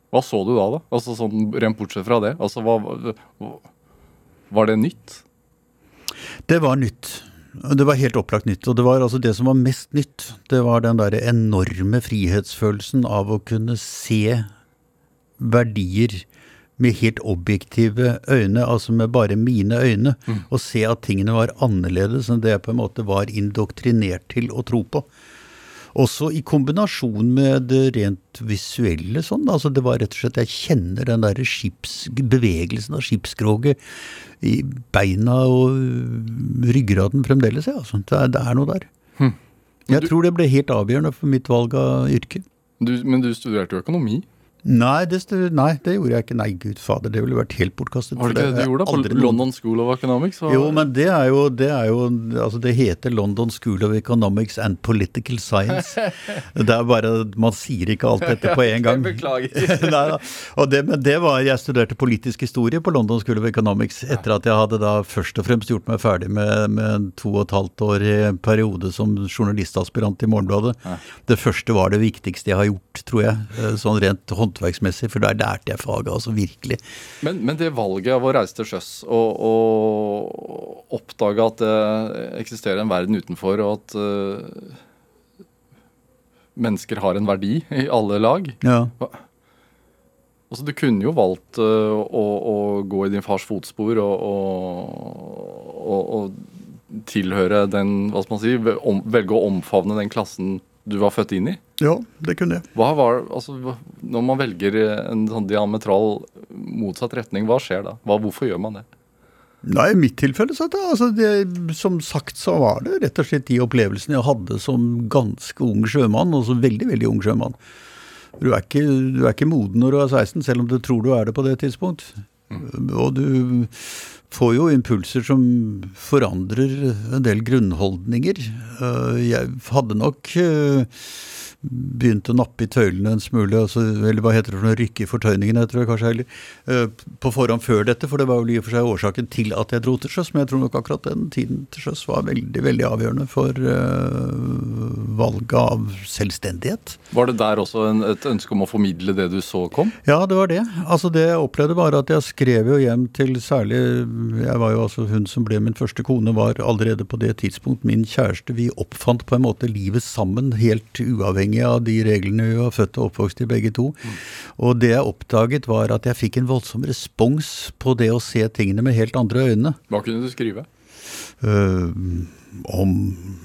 Hva så du da, da? Altså sånn Rent bortsett fra det. Altså, hva, Var det nytt? Det var nytt. Det var helt opplagt nytt. Og det var altså det som var mest nytt, det var den derre enorme frihetsfølelsen av å kunne se verdier med helt objektive øyne, altså med bare mine øyne, og se at tingene var annerledes enn det jeg på en måte var indoktrinert til å tro på. Også i kombinasjon med det rent visuelle sånn. Altså det var rett og slett Jeg kjenner den derre bevegelsen av skipskroget i beina og ryggraden fremdeles, ja. Altså. Det, er, det er noe der. Jeg tror det ble helt avgjørende for mitt valg av yrke. Du, men du studerte jo økonomi. Nei det, nei, det gjorde jeg ikke. Nei, gud fader, det ville vært helt bortkastet. Var det ikke det du gjorde da? På London School of Economics? var- Jo, men det er jo, det er jo Altså, det heter London School of Economics and Political Science. Det er bare Man sier ikke alt dette på en gang. Beklager. Nei. Og det, men det var Jeg studerte politisk historie på London School of Economics etter at jeg hadde da først og fremst gjort meg ferdig med, med en to og et halvt år i periode som journalistaspirant i Morgenbladet. Det første var det viktigste jeg har gjort, tror jeg, eh, sånn rent håndverksmessig, for der lærte jeg faget, altså virkelig. Men, men det valget av å reise til sjøs og, og oppdage at det eksisterer en verden utenfor, og at uh, mennesker har en verdi i alle lag Ja. Altså, Du kunne jo valgt uh, å, å gå i din fars fotspor og, og, og, og tilhøre den Hva skal man si Velge å omfavne den klassen du var født inn i. ja, det kunne jeg. Hva var, altså, Når man velger en sånn diametral motsatt retning, hva skjer da? Hva, hvorfor gjør man det? Nei, i mitt tilfelle så det, altså det, Som sagt så var det rett og slett de opplevelsene jeg hadde som ganske ung sjømann, og som veldig, veldig ung sjømann. Du er, ikke, du er ikke moden når du er 16, selv om du tror du er det på det tidspunkt. Og du får jo impulser som forandrer en del grunnholdninger. Eh, Jeg hadde nok eh, begynt å nappe i tøylene en smule, altså, eller hva heter det for noe, rykke i fortøyningene, tror jeg kanskje heller, uh, på forhånd før dette, for det var jo i og for seg årsaken til at jeg dro til sjøs, men jeg tror nok akkurat den tiden til sjøs var veldig, veldig avgjørende for uh, valget av selvstendighet. Var det der også en, et ønske om å formidle det du så kom? Ja, det var det. Altså Det jeg opplevde, var at jeg skrev jo hjem til særlig Jeg var jo altså Hun som ble min første kone, var allerede på det tidspunkt min kjæreste. Vi oppfant på en måte livet sammen, helt uavhengig av de reglene vi var født og oppvokst i, begge to. Og det jeg oppdaget, var at jeg fikk en voldsom respons på det å se tingene med helt andre øyne. Hva kunne du skrive? Øh, om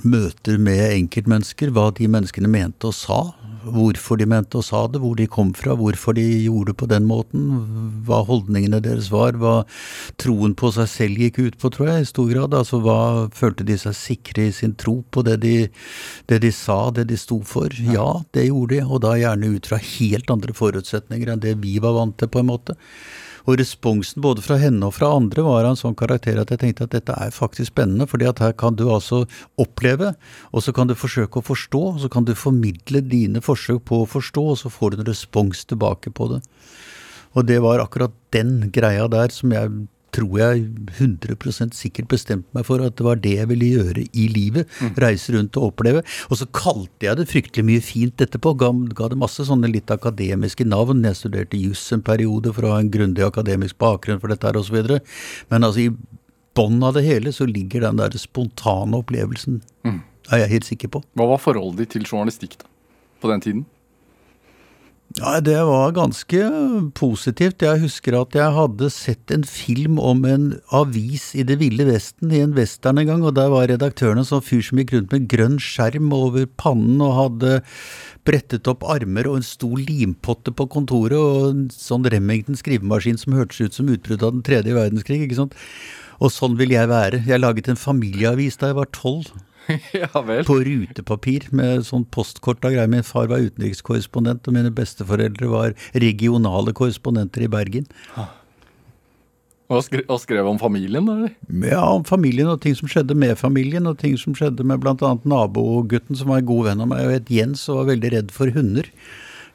møter med enkeltmennesker, hva de menneskene mente og sa. Hvorfor de mente og sa det, hvor de kom fra, hvorfor de gjorde det på den måten. Hva holdningene deres var, hva troen på seg selv gikk ut på, tror jeg, i stor grad. Altså hva følte de seg sikre i sin tro på det de, det de sa, det de sto for. Ja, det gjorde de, og da gjerne ut fra helt andre forutsetninger enn det vi var vant til, på en måte. Og responsen både fra henne og fra andre var av en sånn karakter at jeg tenkte at dette er faktisk spennende, fordi at her kan du altså oppleve, og så kan du forsøke å forstå, og så kan du formidle dine forsøk på å forstå, og så får du en respons tilbake på det. Og det var akkurat den greia der som jeg tror jeg 100% sikkert bestemte meg for at det var det jeg ville gjøre i livet. Reise rundt og oppleve. Og så kalte jeg det fryktelig mye fint etterpå. Ga, ga det masse sånne litt akademiske navn. Jeg studerte juss en periode for å ha en grundig akademisk bakgrunn for dette her osv. Men altså i bånn av det hele så ligger den der spontane opplevelsen. Er jeg helt sikker på. Hva var forholdet ditt til journalistikk da, på den tiden? Ja, Det var ganske positivt. Jeg husker at jeg hadde sett en film om en avis i det ville vesten, i en western en gang, og der var redaktøren en sånn fyr som gikk rundt med grønn skjerm over pannen og hadde brettet opp armer og en stor limpotte på kontoret og en sånn Remington skrivemaskin som hørtes ut som utbruddet av den tredje verdenskrig, ikke sant. Og sånn vil jeg være. Jeg laget en familieavis da jeg var tolv. ja vel. På rutepapir med sånn postkort og greier. Min far var utenrikskorrespondent, og mine besteforeldre var regionale korrespondenter i Bergen. Og skrev, og skrev om familien, eller? Ja, om familien og ting som skjedde med familien, og ting som skjedde med bl.a. nabogutten som var en god venn av meg, og het Jens og var veldig redd for hunder.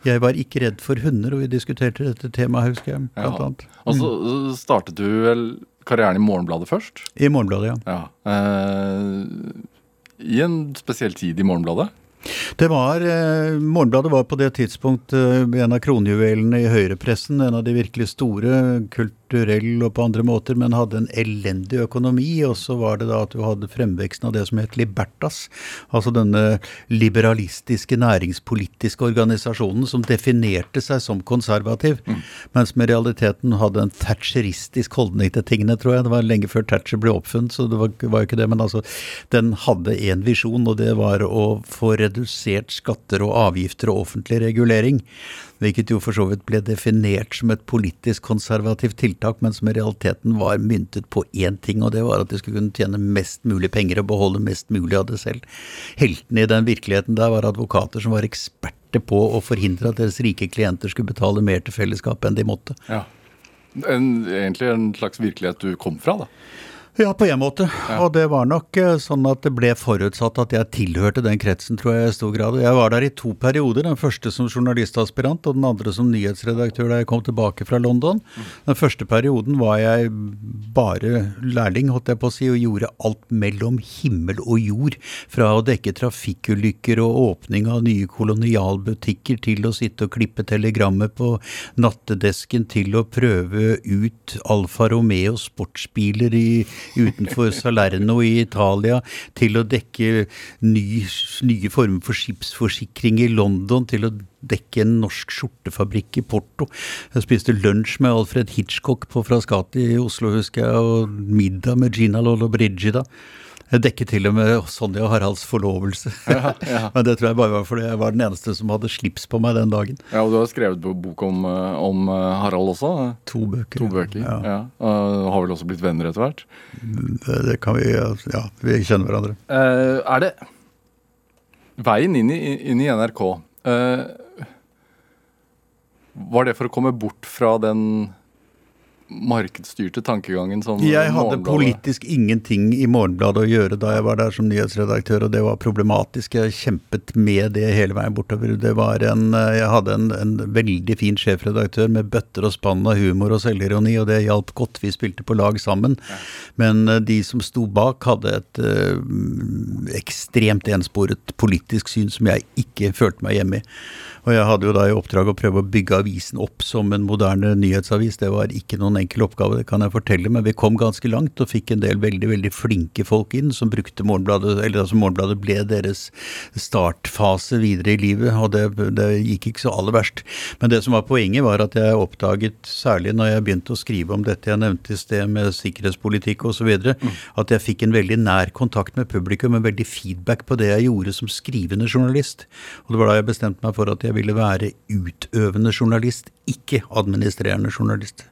Jeg var ikke redd for hunder, og vi diskuterte dette temaet, husker jeg, blant Ja. annet. Og så øh, startet du vel karrieren i Morgenbladet først? I Morgenbladet, ja. Ja. Eh, I en spesiell tid i Morgenbladet? Det var, eh, Morgenbladet var på det tidspunkt eh, en av kronjuvelene i høyrepressen. En av de virkelig store, kulturell og på andre måter, men hadde en elendig økonomi. Og så var det da at du hadde fremveksten av det som het Libertas. Altså denne liberalistiske næringspolitiske organisasjonen som definerte seg som konservativ, men som i realiteten hadde en thatcheristisk holdning til tingene, tror jeg. Det var lenge før Thatcher ble oppfunnet, så det var, var jo ikke det. Men altså, den hadde én visjon, og det var å få redusert skatter og avgifter og offentlig regulering. Hvilket jo for så vidt ble definert som et politisk konservativt tiltak, men som i realiteten var myntet på én ting, og det var at de skulle kunne tjene mest mulig penger og beholde mest mulig av det selv. Heltene i den virkeligheten der var advokater som var eksperter på å forhindre at deres rike klienter skulle betale mer til fellesskapet enn de måtte. Ja. En, egentlig en slags virkelighet du kom fra, da. Ja, på en måte. Og det var nok eh, sånn at det ble forutsatt at jeg tilhørte den kretsen, tror jeg i stor grad. Jeg var der i to perioder. Den første som journalistaspirant, og den andre som nyhetsredaktør da jeg kom tilbake fra London. Den første perioden var jeg bare lærling, holdt jeg på å si, og gjorde alt mellom himmel og jord. Fra å dekke trafikkulykker og åpning av nye kolonialbutikker, til å sitte og klippe telegrammet på nattedesken, til å prøve ut Alfa Romeo sportsbiler i utenfor Salerno i Italia, til å dekke ny, nye former for skipsforsikring i London, til å dekke en norsk skjortefabrikk i Porto. Jeg spiste lunsj med Alfred Hitchcock på Frascati i Oslo, husker jeg, og middag med Gina Lollobrigida. Jeg dekket til og med Sonja og Haralds forlovelse. Men det tror jeg bare var fordi jeg var den eneste som hadde slips på meg den dagen. Ja, Og du har skrevet bo- bok om, eh, om eh, Harald også? To bøker. To bøker. Ja. Ja. Og har vel også blitt venner etter hvert? Det, det kan vi Ja, vi kjenner hverandre. Uh, er det Veien inn i, inn i NRK uh, Var det for å komme bort fra den markedsstyrte tankegangen som Jeg hadde politisk ingenting i Morgenbladet å gjøre da jeg var der som nyhetsredaktør, og det var problematisk. Jeg kjempet med det hele veien bortover. Det var en, eh, jeg hadde en, en veldig fin sjefredaktør med bøtter og spann av humor og selvironi, og det hjalp godt. Vi spilte på lag sammen. Men eh, de som sto bak, hadde et øh, ekstremt ensporet politisk syn som jeg ikke følte meg hjemme i. Og jeg hadde jo da i oppdrag å prøve å bygge avisen opp som en moderne nyhetsavis. Det var ikke noen enkel oppgave, det kan jeg fortelle, men vi kom ganske langt og fikk en del veldig veldig flinke folk inn som brukte Morgenbladet, eller altså Morgenbladet ble deres startfase videre i livet, og det, det gikk ikke så aller verst. Men det som var poenget, var at jeg oppdaget, særlig når jeg begynte å skrive om dette jeg nevnte i sted med sikkerhetspolitikk osv., mm. at jeg fikk en veldig nær kontakt med publikum, en veldig feedback på det jeg gjorde som skrivende journalist. Og det var da jeg bestemte meg for at jeg ville være utøvende journalist, ikke administrerende journalist.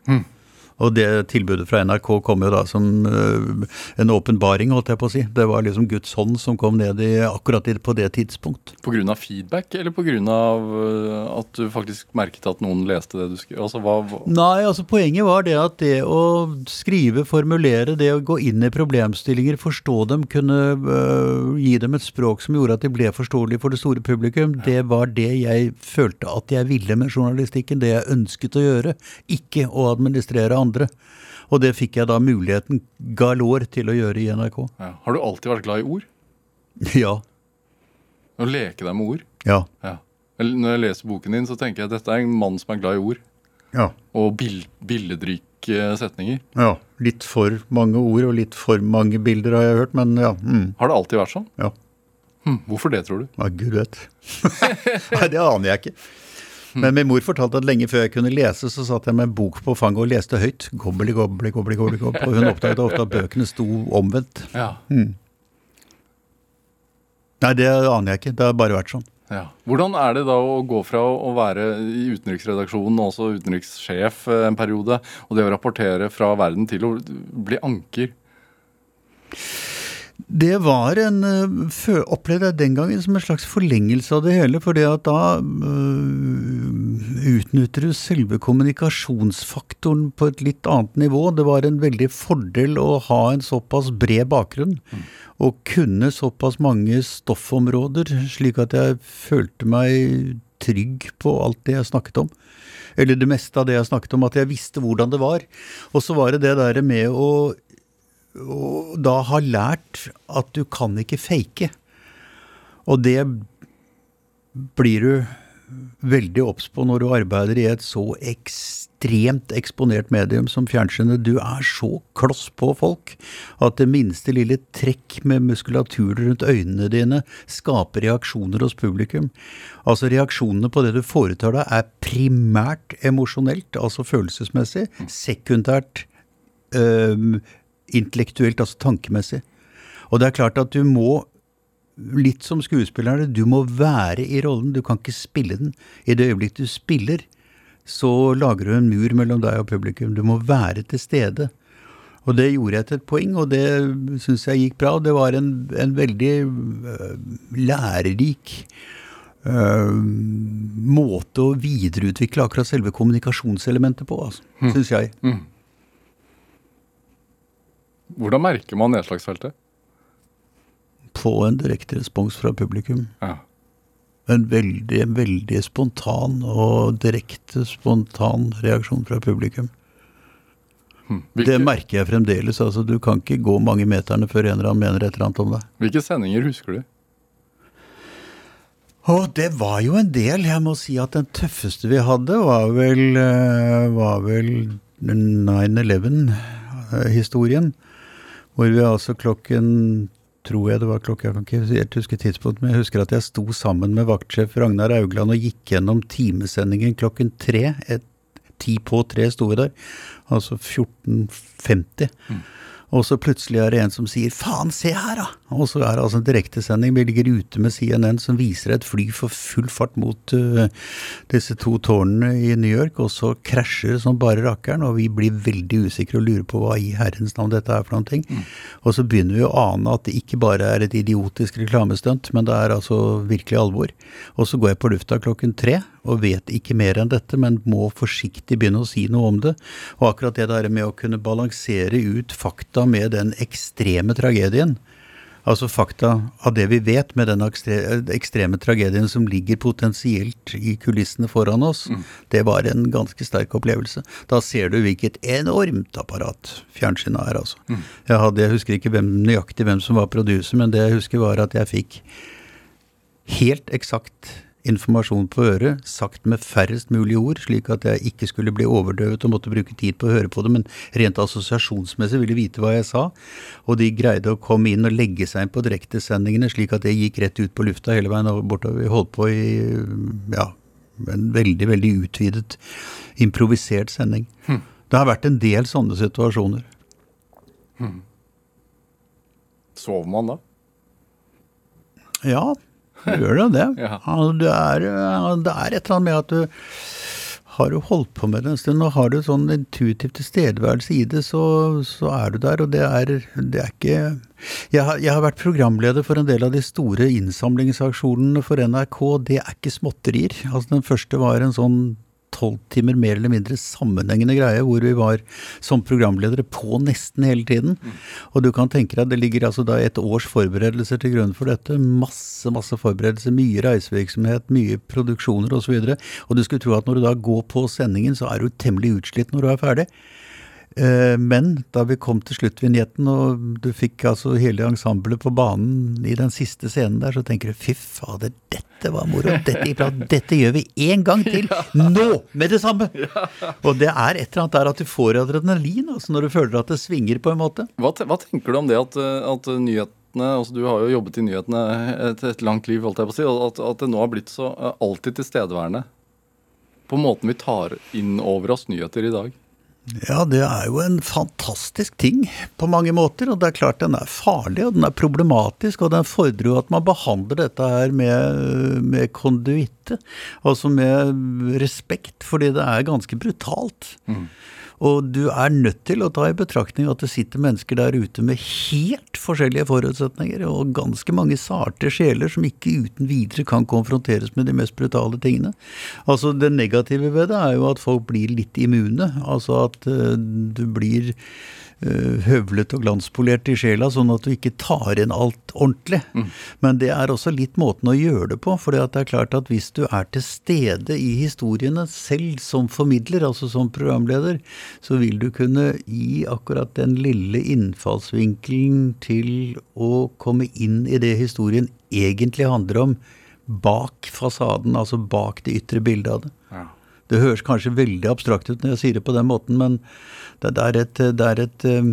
Og det tilbudet fra NRK kom jo da som øh, en åpenbaring, holdt jeg på å si. Det var liksom Guds hånd som kom ned i akkurat på det tidspunkt. Pga. feedback, eller pga. at du faktisk merket at noen leste det du skrev? Altså, hva Nei, altså poenget var det at det å skrive, formulere, det å gå inn i problemstillinger, forstå dem, kunne øh, gi dem et språk som gjorde at de ble forståelige for det store publikum, det var det jeg følte at jeg ville med journalistikken, det jeg ønsket å gjøre, ikke å administrere andre. Og det fikk jeg da muligheten galor til å gjøre i NRK. ja. Har du alltid vært glad i ord? Ja. Å leke deg med ord? Ja. Ja. Når jeg leser boken din, så tenker jeg at dette er en mann som er glad i ord. Ja. Og bild, billedrike setninger. ja. Litt for mange ord og litt for mange bilder har jeg hørt, men ja. Mm, Har det alltid vært sånn? ja. Hm, hvorfor det, tror du? Ja, gud vet. Nei, det aner jeg ikke. Men min mor fortalte at lenge før jeg kunne lese, så satt jeg med en bok på fanget og leste høyt. Gobbeli, gobbeli, gobbeli, gobbeli, gobbeli. Og hun oppdaget ofte at bøkene sto omvendt. Ja. Nei, det aner jeg ikke. Det har bare vært sånn. ja. Hvordan er det da å gå fra å være i utenriksredaksjonen, og også utenrikssjef eh, en periode, og det å rapportere fra verden til å bli anker? Det var en uh, Opplevde jeg den gangen som en slags forlengelse av det hele. For da øh, utnytter du selve kommunikasjonsfaktoren på et litt annet nivå. Det var en veldig fordel å ha en såpass bred bakgrunn. Mm. Og kunne såpass mange stoffområder, slik at jeg følte meg trygg på alt det jeg snakket om. Eller det meste av det jeg snakket om, at jeg visste hvordan det var. Og så var det det der med å og da har lært at du kan ikke fake. Og det blir du veldig obs på når du arbeider i et så ekstremt eksponert medium som fjernsynet. Du er så kloss på folk at det minste lille trekk med muskulatur rundt øynene dine skaper reaksjoner hos publikum. Altså reaksjonene på det du foretar deg er primært emosjonelt, altså følelsesmessig, sekundært øh, intellektuelt, altså tankemessig. Og det er klart at du må, litt som skuespillerne, du må være i rollen. Du kan ikke spille den. I det øyeblikk du spiller, så lager du en mur mellom deg og publikum. Du må være til stede. Og det gjorde jeg til et poeng, og det syns jeg gikk bra. Det var en, en veldig uh, lærerik uh, måte å videreutvikle akkurat selve kommunikasjonselementet på, altså, mm. syns jeg. Mm. Hvordan merker man nedslagsfeltet? På en direkte respons fra publikum. Ja. En veldig, veldig spontan og direkte spontan reaksjon fra publikum. Hm. Hvilke... Det merker jeg fremdeles. altså Du kan ikke gå mange meterne før en eller annen mener et eller annet om deg. Hvilke sendinger husker du? Å, det var jo en del. Jeg må si at den tøffeste vi hadde, var vel, eh, var vel 9-11-historien. Hvor vi altså klokken tror jeg det var klokka, jeg kan ikke helt huske tidspunkt, men jeg husker at jeg sto sammen med vaktsjef Ragnar Augland og gikk gjennom timesendingen klokken tre. Et, ti på tre sto vi der. Altså 14.50. Mm. Og så plutselig er det en som sier 'faen, se her', da! Og så er det altså en direktesending. Vi ligger ute med CNN som viser et fly for full fart mot uh, disse to tårnene i New York, og så krasjer det som bare rakkeren, og vi blir veldig usikre og lurer på hva i herrens navn dette er for noen ting. Mm. Og så begynner vi å ane at det ikke bare er et idiotisk reklamestunt, men det er altså virkelig alvor. Og så går jeg på lufta klokken tre og vet ikke mer enn dette, men må forsiktig begynne å si noe om det. Og akkurat det der med å kunne balansere ut fakta med den ekstreme tragedien, altså fakta av det vi vet med den ekstreme tragedien som ligger potensielt i kulissene foran oss, mm. det var en ganske sterk opplevelse. Da ser du hvilket enormt apparat fjernsynet er, altså. Mm. Jeg, hadde, jeg husker ikke hvem, nøyaktig hvem som var producer, men det jeg husker var at jeg fikk helt eksakt informasjon på øret, sagt med færrest mulig ord, slik at jeg ikke skulle bli overdøvet og måtte bruke tid på å høre på det, men rent assosiasjonsmessig ville vite hva jeg sa. Og de greide å komme inn og legge seg inn på direktesendingene, slik at det gikk rett ut på lufta hele veien bortover. Vi holdt på i ja, en veldig, veldig utvidet, improvisert sending. Hmm. Det har vært en del sånne situasjoner. Hmm. Sover man da? Ja, Gjør det det? ja. det, er, det er et eller annet med at du har du holdt på med det en stund, og har du sånn intuitiv tilstedeværelse i det, så, så, er du der. Og det er, det er ikke jeg har, jeg har, vært programleder for en del av de store innsamlingsaksjonene for NRK. Det er ikke småtterier. Altså Den første var en sånn tolv timer mer eller mindre sammenhengende greie, hvor vi var som programledere på nesten hele tiden. Og du kan tenke deg, det ligger altså da et års forberedelser til grunn for dette. Masse, masse forberedelser. Mye reisevirksomhet, mye produksjoner osv. Og, så og du skulle tro at når du da går på sendingen, så er du temmelig utslitt når du er ferdig. Eh, men da vi kom til sluttvinjetten, og du fikk altså hele ensemblet på banen i den siste scenen der, så tenker du fy fader, dette var moro. Dette. Dette gjør vi én gang til! Nå! Med det samme! Og det er et eller annet der at du får adrenalin, altså når du føler at det svinger på en måte. Hva, hva tenker du om det at, at nyhetene altså Du har jo jobbet i nyhetene et, et langt liv, holdt jeg på å si. At, at det nå har blitt så eh, alltid tilstedeværende på måten vi tar inn over oss nyheter i dag? Ja, det er jo en fantastisk ting på mange måter. Og det er klart den er farlig, og den er problematisk. Og den fordrer jo at man behandler dette her med, med konduitte. Altså med respekt, fordi det er ganske brutalt. Og du er nødt til å ta i betraktning at det sitter mennesker der ute med helt forskjellige forutsetninger, og ganske mange sarte sjeler som ikke uten videre kan konfronteres med de mest brutale tingene. Altså Det negative ved det er jo at folk blir litt immune. Altså at uh, du blir høvlet og glanspolert i sjela, sånn at du ikke tar inn alt ordentlig. Mm. Men det er også litt måten å gjøre det på. For det er klart at hvis du er til stede i historiene selv som formidler, altså som programleder, så vil du kunne gi akkurat den lille innfallsvinkelen til å komme inn i det historien egentlig handler om, bak fasaden, altså bak det ytre bildet av det. Ja. Det høres kanskje veldig abstrakt ut når jeg sier det på den måten, men det, er et, det er et um,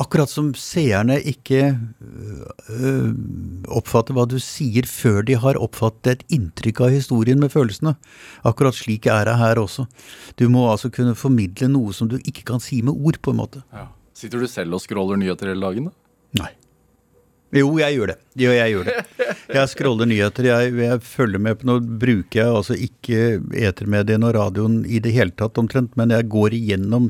Akkurat som seerne ikke uh, oppfatter hva du sier før de har oppfattet et inntrykk av historien med følelsene. Akkurat slik er det her også. Du må altså kunne formidle noe som du ikke kan si med ord, på en måte. Ja. Sitter du selv og scroller nyheter hele dagen, da? Nei. Jo, jeg gjør det. Jo, jeg gjør det. Jeg scroller nyheter. Jeg, jeg, følger med på Nå bruker jeg altså ikke etermediene og radioen i det hele tatt omtrent, men jeg går igjennom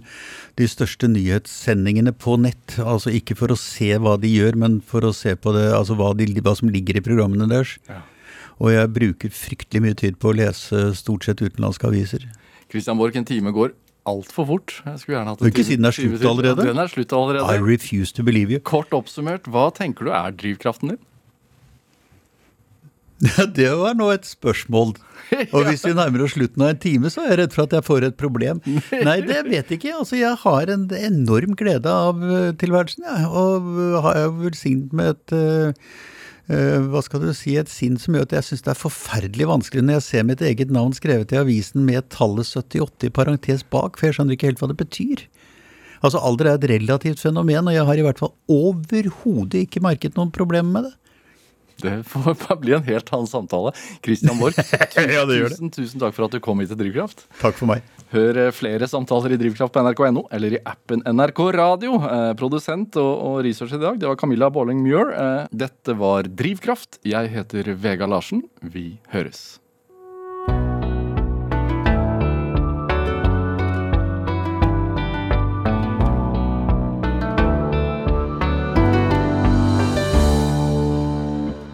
de største nyhetssendingene på nett. Altså ikke for å se hva de gjør, men for å se på det, altså hva, de, hva som ligger i programmene deres. Ja. Og jeg bruker fryktelig mye tid på å lese stort sett utenlandske aviser. Christian Borch, en time går altfor fort. Jeg skulle gjerne hatt Ikke siden den er slutt allerede? Den er slutt allerede. I refuse to believe you. Kort oppsummert, hva tenker du er drivkraften din? Det var nå et spørsmål. Og hvis vi nærmer oss slutten av en time, så er jeg redd for at jeg får et problem. Nei, det vet jeg ikke. Altså, jeg har en enorm glede av eh, tilværelsen, jeg. Ja. Og har jeg velsignet med et Eh, hva skal du si, et sinn som gjør at jeg syns det er forferdelig vanskelig når jeg ser mitt eget navn skrevet i avisen med tallet 78 i parentes bak, for jeg skjønner ikke helt hva det betyr. Altså Alder er et relativt fenomen, og jeg har i hvert fall overhodet ikke merket noen problemer med det. Det får bli en helt annen samtale. Christian Borch, tusen, ja, tusen, tusen takk for at du kom hit til Drivkraft. Takk for meg. Hør eh, flere samtaler i Drivkraft på nrk.no eller i appen NRK Radio. Eh, produsent og, og, research i dag, det var Camilla Båling Muir. Eh, dette var Drivkraft. Jeg heter Vega Larsen. Vi høres.